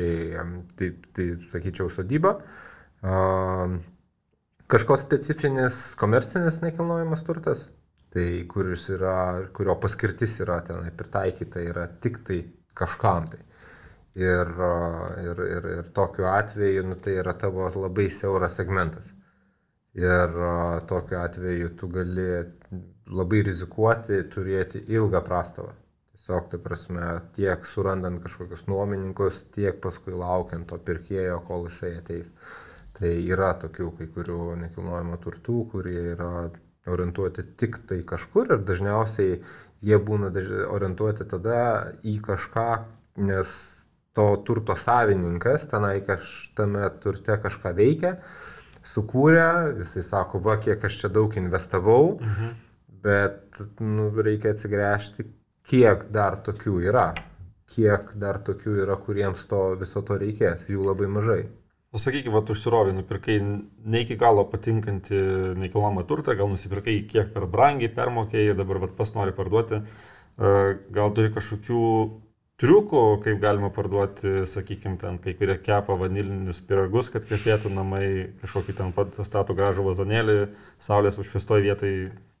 Tai, tai, tai sakyčiau, sodyba. Kažkoks specifinis komercinis nekilnojamas turtas, tai kuris yra, kurio paskirtis yra tenai pritaikyta yra tik tai kažkam tai. Ir, ir, ir, ir tokiu atveju nu, tai yra tavo labai siauras segmentas. Ir tokiu atveju tu gali labai rizikuoti turėti ilgą prastovą. Tiesiog, tai prasme, tiek surandant kažkokius nuomininkus, tiek paskui laukiant to pirkėjo, kol jisai ateis. Tai yra tokių kai kurių nekilnojamo turtų, kurie yra orientuoti tik tai kažkur ir dažniausiai jie būna orientuoti tada į kažką, nes to turto savininkas tenai kaž, tame turte kažką veikia, sukūrė, jisai sako, va, kiek aš čia daug investavau, mhm. bet nu, reikia atsigręžti, kiek dar tokių yra, kiek dar tokių yra, kuriems to viso to reikės, jų labai mažai. O sakykime, tu užsirovai, nupirkai ne iki galo patinkantį nekilnojamą turtą, gal nusipirkai kiek per brangiai permokėjai, dabar vat, pas nori parduoti, gal turi kažkokių triukų, kaip galima parduoti, sakykime, ten kai kurie kepa vanilinius piragus, kad kvepėtų namai, kažkokį ten pat statų gražų vazonėlį, saulės užfestoj vietai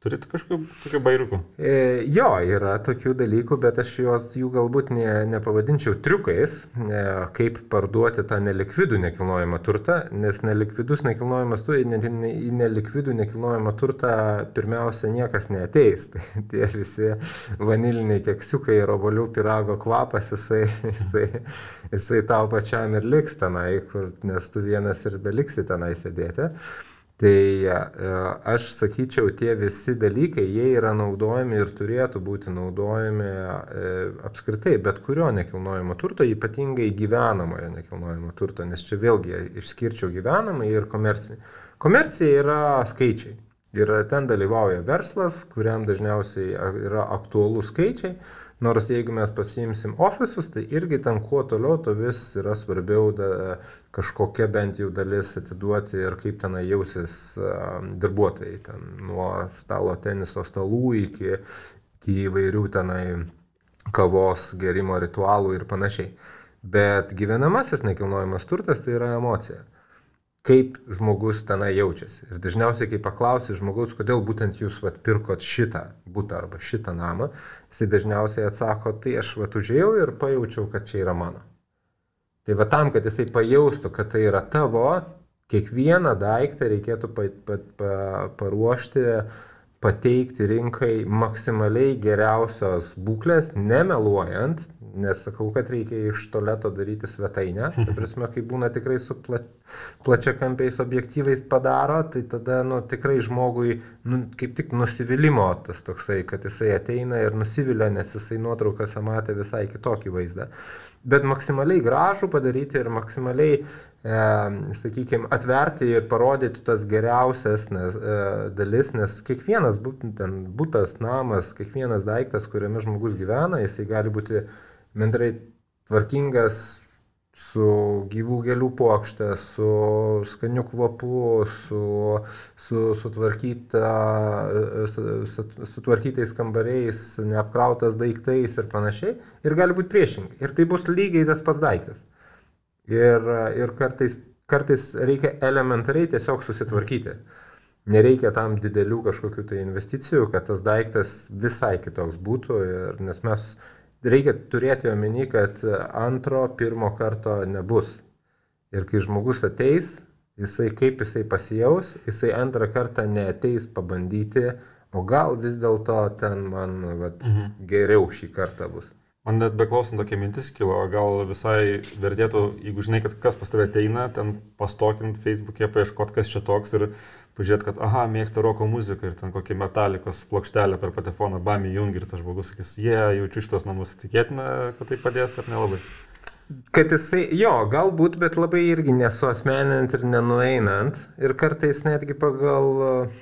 Turit kažkokių bairiukų? E, jo, yra tokių dalykų, bet aš juos jų galbūt ne, nepavadinčiau triukais, e, kaip parduoti tą nelikvidų nekilnojamą turtą, nes nelikvidus nekilnojamas turtas, ne, ne, į nelikvidų nekilnojamą turtą pirmiausia niekas neateis. Tai tie visi vaniliniai keksiukai ir obolių pirago kvapas, jisai, jisai, jisai tau pačiam ir liks tenai, kur, nes tu vienas ir beliksi tenai sėdėti. Tai e, aš sakyčiau, tie visi dalykai, jie yra naudojami ir turėtų būti naudojami e, apskritai bet kurio nekilnojamo turto, ypatingai gyvenamojo nekilnojamo turto, nes čia vėlgi išskirčiau gyvenamą ir komercinį. Komercija yra skaičiai. Ir ten dalyvauja verslas, kuriam dažniausiai yra aktualūs skaičiai. Nors jeigu mes pasiimsim ofisus, tai irgi ten kuo toliau, to vis yra svarbiau da, kažkokia bent jau dalis atiduoti ir kaip tenai jausis darbuotojai. Ten nuo stalo teniso stalų iki, iki įvairių tenai kavos gerimo ritualų ir panašiai. Bet gyvenamasis nekilnojamas turtas tai yra emocija kaip žmogus tenai jaučiasi. Ir dažniausiai, kai paklausi žmogaus, kodėl būtent jūs vat, pirkot šitą būtą arba šitą namą, jisai dažniausiai atsako, tai aš vat užėjau ir pajaučiau, kad čia yra mano. Tai va tam, kad jisai pajaustų, kad tai yra tavo, kiekvieną daiktą reikėtų pa, pa, pa, paruošti, pateikti rinkai maksimaliai geriausios būklės, nemeluojant, nesakau, kad reikia iš toleto daryti svetainę. Tai prasme, kai būna tikrai su pla, plačia kampiais objektyvais padaro, tai tada nu, tikrai žmogui nu, kaip tik nusivylimų tas toksai, kad jisai ateina ir nusivilia, nes jisai nuotraukose matė visai kitokį vaizdą. Bet maksimaliai gražų padaryti ir maksimaliai, e, sakykime, atverti ir parodyti tas geriausias nes, e, dalis, nes kiekvienas būtas, namas, kiekvienas daiktas, kuriame žmogus gyvena, jisai gali būti bendrai tvarkingas su gyvų gėlių plokšte, su skaniu kvapu, su, su sutvarkyta, su, su, sutvarkytais kambariais, neapkrautas daiktais ir panašiai. Ir gali būti priešingai. Ir tai bus lygiai tas pats daiktas. Ir, ir kartais, kartais reikia elementariai tiesiog susitvarkyti. Nereikia tam didelių kažkokių tai investicijų, kad tas daiktas visai kitoks būtų. Ir, nes mes reikia turėti omeny, kad antro, pirmo karto nebus. Ir kai žmogus ateis, jisai kaip jisai pasijaus, jisai antrą kartą neateis pabandyti, o gal vis dėlto ten man vat, mhm. geriau šį kartą bus. Man net beklausant tokia mintis kilo, gal visai vertėtų, jeigu žinai, kad kas pas tave ateina, ten pastokint Facebook'e, paieškot, kas čia toks ir pažiūrėt, kad, aha, mėgsta roko muziką ir ten kokį metalikos plokštelę per patefoną, bami jungi ir tas žmogus sakys, jie, yeah, jaučiu šitos namus, tikėtina, kad tai padės ar nelabai. Kad jisai, jo, galbūt, bet labai irgi nesuosmeninant ir nenueinant. Ir kartais netgi pagal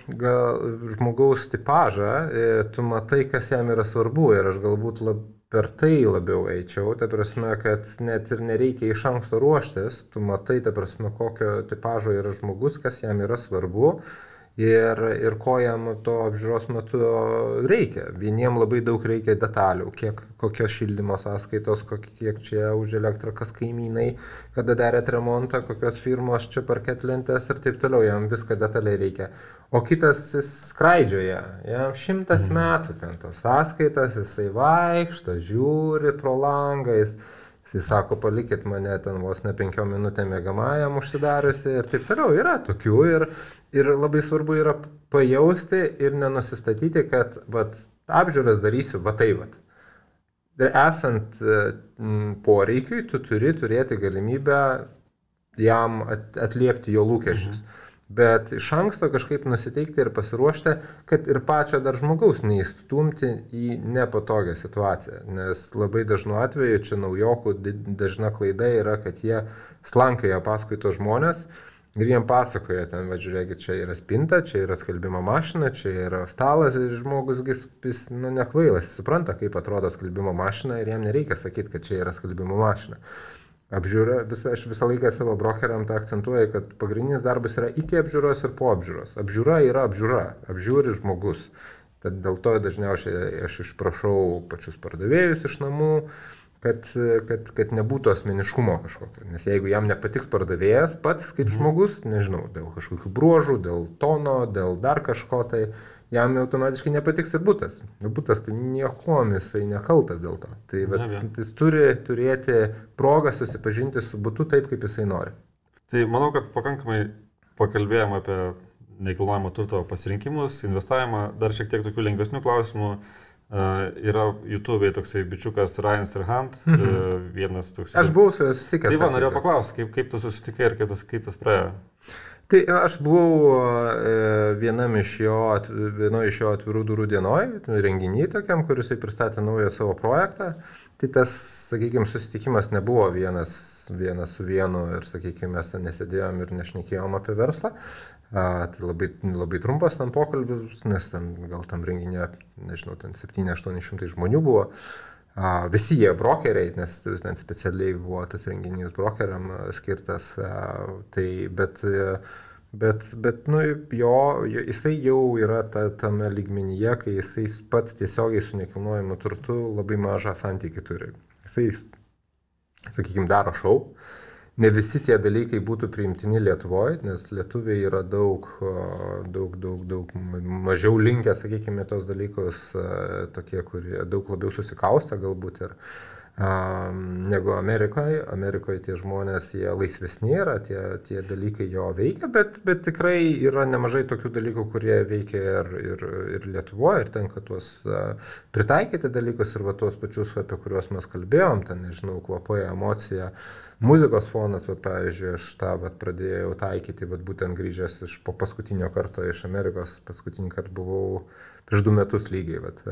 gal, žmogaus tipažą e, tu matai, kas jam yra svarbu. Ir aš galbūt lab, per tai labiau eičiau, ta prasme, kad net ir nereikia iš anksto ruoštis, tu matai, ta prasme, kokio tipažo yra žmogus, kas jam yra svarbu ir, ir ko jam to apžiūros metu reikia. Vieniem labai daug reikia detalių, kiek, kokios šildymo sąskaitos, kiek čia už elektrą, kas kaimynai, kada darėt remontą, kokios firmos čia parketlentės ir taip toliau, jam viską detaliai reikia. O kitas skraidžioja, jam šimtas mhm. metų ten tos sąskaitas, jisai vaikšto, žiūri pro langą, jis Jis sako, palikit mane ten vos ne penkiom minutėm mėgamajam užsidariusi ir taip toliau. Yra tokių ir, ir labai svarbu yra pajausti ir nenusistatyti, kad vat, apžiūras darysiu va tai vat. Ir esant poreikiui, tu turi turėti galimybę jam atliepti jo lūkesčius. Mhm bet iš anksto kažkaip nusiteikti ir pasiruošti, kad ir pačio dar žmogaus neįstumti į nepatogią situaciją. Nes labai dažnu atveju čia naujokų dažna klaida yra, kad jie slankioja paskui tos žmonės. Ir jiem pasakoja, ten, va, žiūrėkit, čia yra spinta, čia yra skalbimo mašina, čia yra stalas ir žmogus, jis, nu, nekvailas, supranta, kaip atrodo skalbimo mašina ir jam nereikia sakyti, kad čia yra skalbimo mašina. Apžiūra, visa, aš visą laiką savo brokeriam tą akcentuoju, kad pagrindinis darbas yra iki apžiūros ir po apžiūros. Apžiūra yra apžiūra, apžiūri žmogus. Tad dėl to dažniausiai aš išprašau pačius pardavėjus iš namų, kad, kad, kad nebūtų asmeniškumo kažkokio. Nes jeigu jam nepatiks pardavėjas pats kaip mhm. žmogus, nežinau, dėl kažkokių bruožų, dėl tono, dėl dar kažko, tai jam automatiškai nepatiks ir būtas. Būtas tai nieko, jisai nekaltas dėl to. Tai bet, jis turi turėti progą susipažinti su būtu taip, kaip jisai nori. Tai manau, kad pakankamai pakalbėjom apie nekilnojamo turto pasirinkimus, investavimą, dar šiek tiek tokių lengvesnių klausimų. Uh, yra YouTube'ai toksai bičiukas Ryan Serhant, mm -hmm. uh, vienas toks. Aš buvau su juo susitikęs. Tai va, norėjau paklausti, kaip, kaip tu susitikai ir kaip tas, kaip tas praėjo. Tai aš buvau uh, vienam iš jo, vienoje iš jo atvirų durų dienoj, renginiai tokiam, kuris pristatė naują savo projektą. Tai tas, sakykime, susitikimas nebuvo vienas, vienas su vienu ir, sakykime, mes ten nesėdėjom ir nešnekėjom apie verslą. A, tai labai, labai trumpas ten pokalbis, nes ten gal tam renginė, nežinau, ten 7-800 žmonių buvo. A, visi jie brokeriai, nes ten specialiai buvo tas renginys brokeriam skirtas. A, tai, bet, bet, bet nu, jo, jisai jau yra ta, tame lygmenyje, kai jisai pats tiesiogiai su nekilnojimu turtu labai mažą santykį turi. Jisai, sakykime, daro šau ne visi tie dalykai būtų priimtini Lietuvoje, nes lietuviai yra daug, daug, daug, daug mažiau linkę, sakykime, tos dalykus, tokie, kurie daug labiau susikaustę galbūt ir negu Amerikoje. Amerikoje tie žmonės, jie laisvesni yra, tie, tie dalykai jo veikia, bet, bet tikrai yra nemažai tokių dalykų, kurie veikia ir, ir, ir Lietuvoje, ir tenka tuos pritaikyti dalykus ir va tuos pačius, apie kuriuos mes kalbėjom, ten, nežinau, kvapoja emocija. Uh, muzikos fonas, vat, pavyzdžiui, aš tą vat, pradėjau taikyti, vat, būtent grįžęs iš po paskutinio karto iš Amerikos, paskutinį kartą buvau prieš du metus lygiai, vat,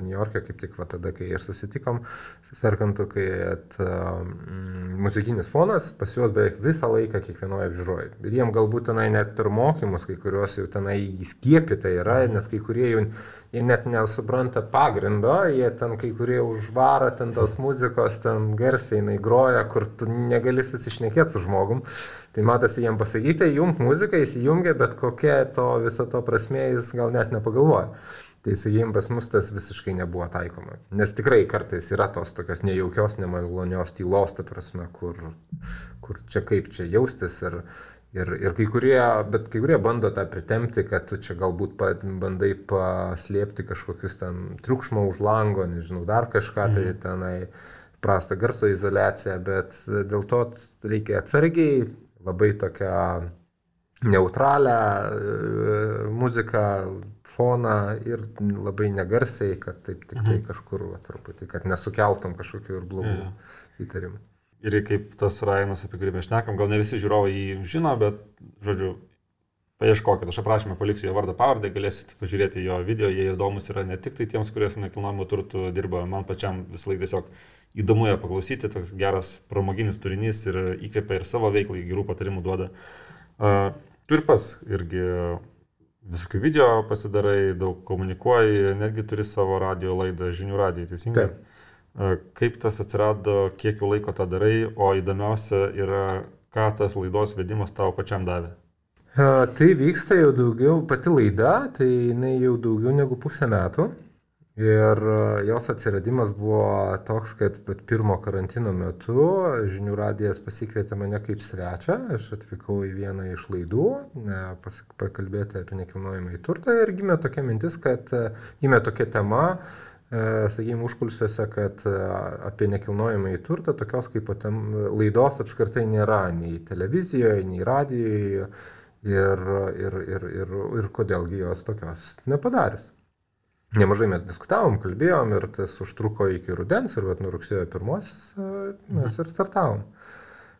New York'e kaip tik vat, tada, kai ir susitikom su Serkantu, kai at, mm, muzikinis fonas pas juos beveik visą laiką kiekvienoje apžiūroje. Ir jiem galbūt tenai net per mokymus, kai kuriuos jau tenai įskiepita yra, nes kai kurie jau jie net nesupranta pagrindo, jie ten kai kurie užvara ten tos muzikos, ten garsiai jinai groja, kur tu negali susišnekėti su žmogum. Tai matosi jiem pasakyti, jung muziką įsijungia, bet kokia to viso to prasme jis gal net nepagalvoja. Tai sakykime, pas mus tas visiškai nebuvo taikoma. Nes tikrai kartais yra tos tokios nejaukios, nemalonios tylos, ta prasme, kur, kur čia kaip čia jaustis ir, Ir, ir kai kurie, bet kai kurie bando tą pritemti, kad tu čia galbūt bandai paslėpti kažkokius ten triukšmą už lango, nežinau, dar kažką, tai mhm. tenai prastą garso izolaciją, bet dėl to reikia atsargiai, labai tokią neutralią e, muziką, foną ir labai negarsiai, kad taip tik tai mhm. kažkur, va, truputį, kad nesukeltum kažkokių ir blogų mm. įtarimų ir kaip tas Ryanas, apie kurį mes šnekam, gal ne visi žiūrovai jį žino, bet, žodžiu, paieškokit, aš aprašymę paliksiu jo vardą pavardę, galėsite pažiūrėti jo video, jie įdomus yra ne tik tai tiems, kurie su nekilnojimu turtu dirba, man pačiam visą laiką tiesiog įdomu ją paklausyti, toks geras pramoginis turinys ir įkvepia ir savo veiklai, gerų patarimų duoda. Uh, tu ir pas irgi visokių video pasidarai, daug komunikuoji, netgi turi savo radio laidą, žinių radiją, teisingai? Taip. Kaip tas atsirado, kiek jau laiko tą darai, o įdomiausia yra, ką tas laidos vedimas tau pačiam davė? Tai vyksta jau daugiau, pati laida, tai jinai jau daugiau negu pusę metų. Ir jos atsiradimas buvo toks, kad pat pirmo karantino metu žinių radijas pasikvietė mane kaip svečią. Aš atvykau į vieną iš laidų, pakalbėti apie nekilnojimą į turtą ir gimė tokia mintis, kad gimė tokia tema, E, sakykime, užkulsiuose, kad e, apie nekilnojamą į turtą tokios kaip tam laidos apskritai nėra nei televizijoje, nei radijoje ir, ir, ir, ir, ir kodėlgi jos tokios nepadarius. Nemažai mes diskutavom, kalbėjom ir tas užtruko iki rudens ir vat, nuo rugsėjo pirmos e, mes ir startavom.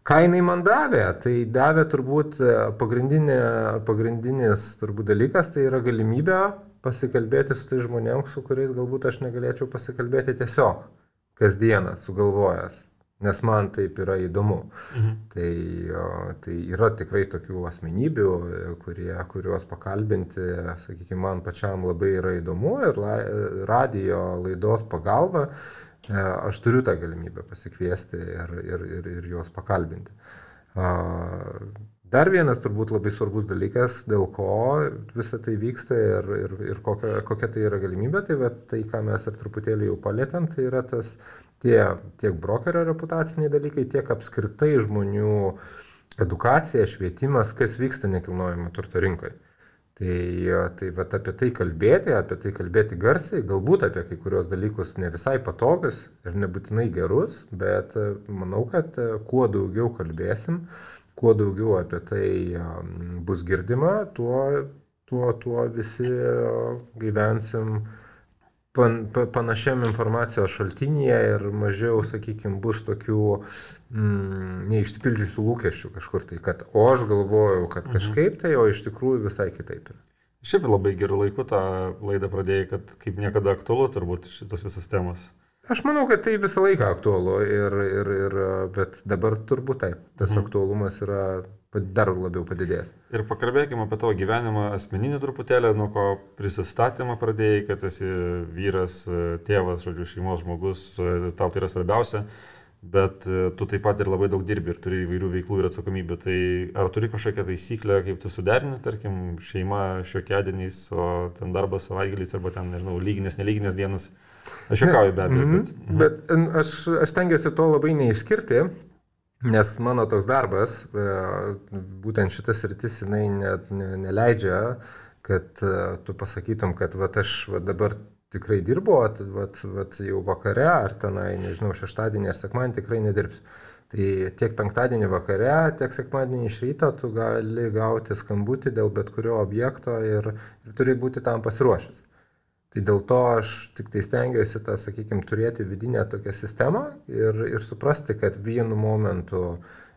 Ką jinai man davė? Tai davė turbūt pagrindinis turbūt dalykas, tai yra galimybė pasikalbėti su tai žmonėms, su kuriais galbūt aš negalėčiau pasikalbėti tiesiog kasdieną sugalvojęs, nes man taip yra įdomu. Mhm. Tai, tai yra tikrai tokių asmenybių, kurie, kuriuos pakalbinti, sakykime, man pačiam labai yra įdomu ir la, radio laidos pagalba e, aš turiu tą galimybę pasikviesti ir, ir, ir, ir juos pakalbinti. Dar vienas turbūt labai svarbus dalykas, dėl ko visa tai vyksta ir, ir, ir kokia, kokia tai yra galimybė, tai va, tai, ką mes ir truputėlį jau palėtėm, tai yra tas tie, tiek brokerio reputaciniai dalykai, tiek apskritai žmonių edukacija, švietimas, kas vyksta nekilnojamo turto rinkoje. Tai, tai vat, apie tai kalbėti, apie tai kalbėti garsiai, galbūt apie kai kurios dalykus ne visai patogius ir nebūtinai gerus, bet manau, kad kuo daugiau kalbėsim, kuo daugiau apie tai bus girdima, tuo, tuo, tuo visi gyvensim pan, panašiam informacijos šaltinyje ir mažiau, sakykime, bus tokių mm, neišsipildžiusių lūkesčių kažkur tai, kad o aš galvojau, kad mhm. kažkaip tai, o iš tikrųjų visai kitaip. Šiaip labai gerų laikų tą laidą pradėjai, kad kaip niekada aktualu turbūt šitos visas temas. Aš manau, kad tai visą laiką aktualu, ir, ir, ir, bet dabar turbūt taip, tas mhm. aktualumas yra dar labiau padidėjęs. Ir pakalbėkime apie tavo gyvenimą asmeninį truputėlį, nuo ko prisistatymą pradėjai, kad esi vyras, tėvas, žodžiu, šeimos žmogus, tau tai yra svarbiausia, bet tu taip pat ir labai daug dirbi ir turi įvairių veiklų ir atsakomybę. Tai ar turi kažkokią taisyklę, kaip tu suderini, tarkim, šeima šiokiadieniais, o ten darbas savaitgaliais arba ten, nežinau, lyginės, nelyginės dienas? Aš juokauju be abejo. Bet, mm -hmm. bet aš, aš stengiuosi to labai neišskirti, nes mano toks darbas, e, būtent šitas rytis, jinai ne, ne, neleidžia, kad e, tu pasakytum, kad vat, aš vat, dabar tikrai dirbu, vat, vat, vat, jau vakare ar tenai, nežinau, šeštadienį ar sekmadienį tikrai nedirbsiu. Tai tiek penktadienį vakare, tiek sekmadienį iš ryto tu gali gauti skambutį dėl bet kurio objekto ir, ir turi būti tam pasiruošęs. Tai dėl to aš tik tai stengiuosi tą, sakykime, turėti vidinę tokią sistemą ir, ir suprasti, kad vienu momentu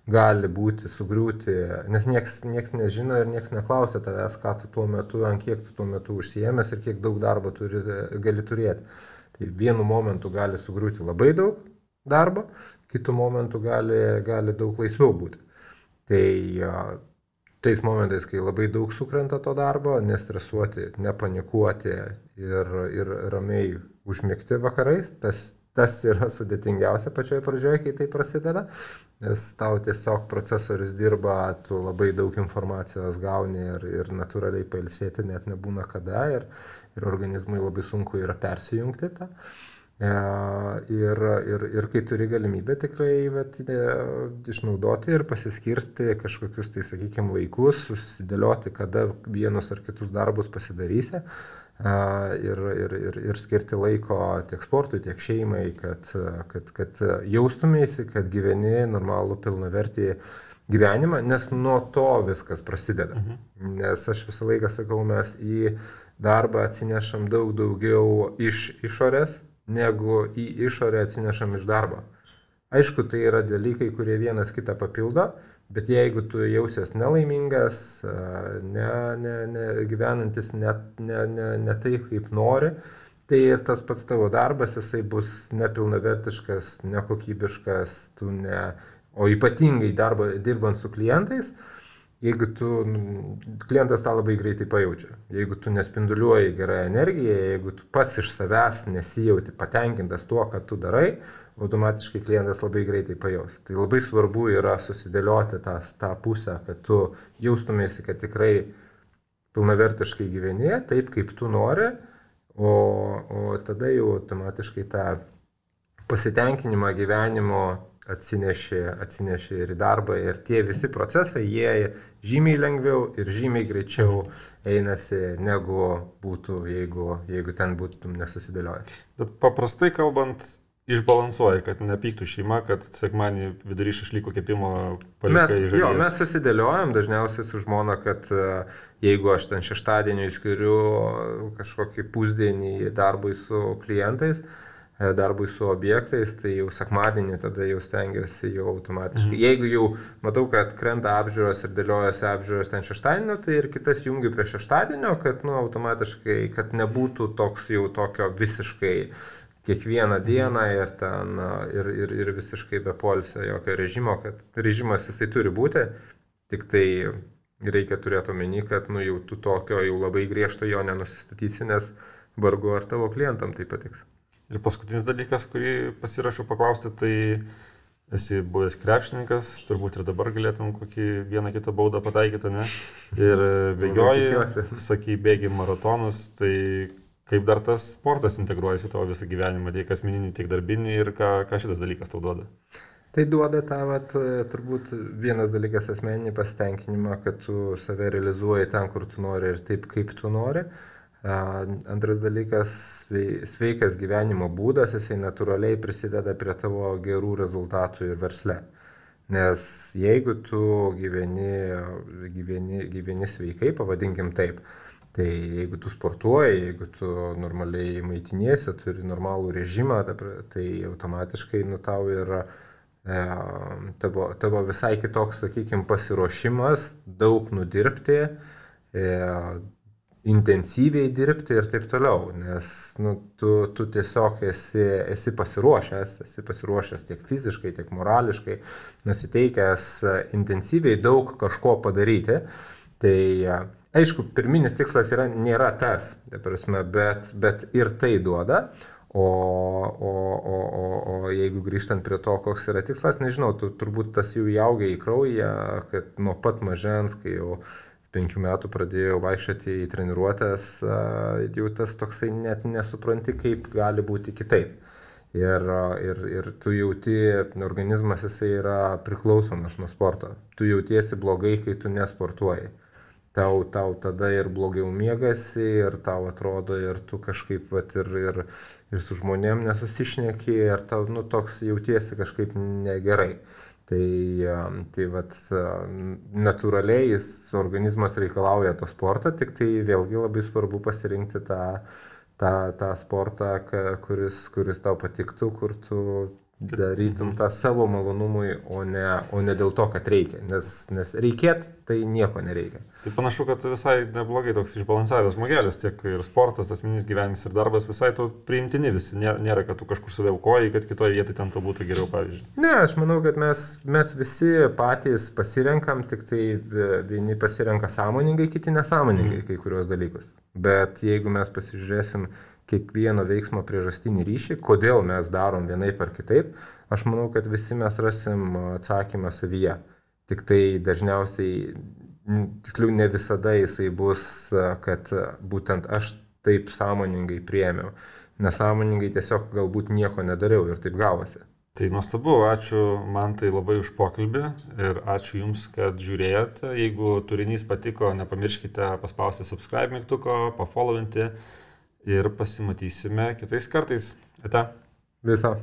gali būti sugriūti, nes nieks, nieks nežino ir nieks neklausia tavęs, ką tu tuo metu, ant kiek tu tuo metu užsiemęs ir kiek daug darbo turi, gali turėti. Tai vienu momentu gali sugriūti labai daug darbo, kitu momentu gali, gali daug laisviau būti. Tai tais momentais, kai labai daug sukrenta to darbo, nestresuoti, nepanikuoti ir, ir ramiai užmigti vakarais, tas, tas yra sudėtingiausia pačioje pradžioje, kai tai prasideda, nes tau tiesiog procesorius dirba, tu labai daug informacijos gauni ir, ir natūraliai pailsėti net nebūna kada ir, ir organizmui labai sunku yra persijungti tą. E, ir, ir, ir kai turi galimybę tikrai vat, e, išnaudoti ir pasiskirsti kažkokius, tai sakykime, laikus, susidėlioti, kada vienus ar kitus darbus pasidarysi. E, ir, ir, ir, ir skirti laiko tiek sportui, tiek šeimai, kad, kad, kad jaustumėsi, kad gyveni normalų pilnavertį gyvenimą, nes nuo to viskas prasideda. Mhm. Nes aš visą laiką sakau, mes į darbą atsinešam daug daugiau iš išorės, negu į išorę atsinešam iš darbo. Aišku, tai yra dalykai, kurie vienas kitą papildo, bet jeigu tu jausies nelaimingas, ne, ne, ne, gyvenantis ne, ne, ne, ne taip, kaip nori, tai ir tas pats tavo darbas, jisai bus nepilnavertiškas, nekokybiškas, tu ne, o ypatingai darbo, dirbant su klientais, Jeigu tu, klientas tą labai greitai pajaučia. Jeigu tu nespinduliuoji gerą energiją, jeigu tu pats iš savęs nesijauti patenkintas tuo, ką tu darai, automatiškai klientas labai greitai pajaus. Tai labai svarbu yra susidėlioti tą, tą pusę, kad tu jaustumėsi, kad tikrai pilnavertiškai gyveni, taip kaip tu nori, o, o tada jau automatiškai tą pasitenkinimą gyvenimo atsinešė, atsinešė ir į darbą ir tie visi procesai, jie žymiai lengviau ir žymiai greičiau einasi, negu būtų, jeigu, jeigu ten būtum nesusidėlioję. Bet paprastai kalbant, išbalansuoja, kad nepyktų šeima, kad sekmanį vidury šašlyko kepimo palikai mes, jo, mes susidėliojam dažniausiai su žmona, kad e, jeigu aš ten šeštadienį skiriu kažkokį pusdienį darbui su klientais, E, darbui su objektais, tai jau sekmadienį tada jau stengiuosi jau automatiškai. Mhm. Jeigu jau matau, kad krenta apžiūros ir dėliojasi apžiūros ten šeštadienio, tai ir kitas jungiu prie šeštadienio, kad nu, automatiškai, kad nebūtų toks jau tokio visiškai kiekvieną dieną ir, ten, ir, ir, ir visiškai be polisio jokio režimo, kad režimas jisai turi būti, tik tai reikia turėti omeny, kad nu, jau tu tokio jau labai griežto jo nenusistatysi, nes vargu ar tavo klientam tai patiks. Ir paskutinis dalykas, kurį pasirašiau paklausti, tai esi buvęs krepšininkas, turbūt ir dabar galėtum kokį vieną kitą baudą pataikyti, ne? Ir bėgioji, sakai, bėgi maratonus, tai kaip dar tas sportas integruojasi tavo visą gyvenimą, tiek asmeninį, tiek darbinį ir ką, ką šitas dalykas tau duoda? Tai duoda tą, vat, turbūt vienas dalykas asmeninį pasitenkinimą, kad tu save realizuoji ten, kur tu nori ir taip, kaip tu nori. Antras dalykas - sveikas gyvenimo būdas, jisai natūraliai prisideda prie tavo gerų rezultatų ir versle. Nes jeigu tu gyveni, gyveni, gyveni sveikai, pavadinkim taip, tai jeigu tu sportuoji, jeigu tu normaliai maitiniesi, turi normalų režimą, tai automatiškai nu tau yra e, tavo, tavo visai kitoks, sakykime, pasiruošimas, daug nudirbti, e, intensyviai dirbti ir taip toliau, nes nu, tu, tu tiesiog esi, esi pasiruošęs, esi pasiruošęs tiek fiziškai, tiek morališkai, nusiteikęs intensyviai daug kažko padaryti. Tai aišku, pirminis tikslas yra, nėra tas, prasme, bet, bet ir tai duoda. O, o, o, o, o jeigu grįžtant prie to, koks yra tikslas, nežinau, tu, turbūt tas jau įaugia į kraują, kad nuo pat mažens, kai jau penkių metų pradėjau vaikščioti į treniruotės, jau tas toksai net nesupranti, kaip gali būti kitaip. Ir, ir, ir tu jauti, organizmas jisai yra priklausomas nuo sporto. Tu jautiesi blogai, kai tu nesportuoji. Tau, tau tada ir blogiau miegasi, ir tau atrodo, ir tu kažkaip vat, ir, ir, ir su žmonėm nesusišneki, ir tau nu, toks jautiesi kažkaip negerai. Tai, tai vat, natūraliai jis organizmas reikalauja to sporto, tik tai vėlgi labai svarbu pasirinkti tą, tą, tą sportą, kuris, kuris tau patiktų, kur tu darytum tą savo malonumui, o ne, o ne dėl to, kad reikia. Nes, nes reikėt, tai nieko nereikia. Tai panašu, kad visai neblogai toks išbalansavęs žmogelis, tiek ir sportas, asmeninis gyvenimas ir darbas visai to priimtini visi. Nėra, kad tu kažkur save aukoji, kad kitoje vietoje ten to būtų geriau, pavyzdžiui. Ne, aš manau, kad mes, mes visi patys pasirenkam, tik tai vieni pasirenka sąmoningai, kiti nesąmoningai mm. kai kurios dalykus. Bet jeigu mes pasižiūrėsim kiekvieno veiksmo priežastinį ryšį, kodėl mes darom vienaip ar kitaip, aš manau, kad visi mes rasim atsakymą savyje. Tik tai dažniausiai tiksliau ne visada jisai bus, kad būtent aš taip sąmoningai priemiau. Nesąmoningai tiesiog galbūt nieko nedariau ir taip gavosi. Tai nuostabu, ačiū man tai labai už pokalbį ir ačiū Jums, kad žiūrėjote. Jeigu turinys patiko, nepamirškite paspausti subscribe mygtuko, pafollowinti ir pasimatysime kitais kartais. Ate. Visą.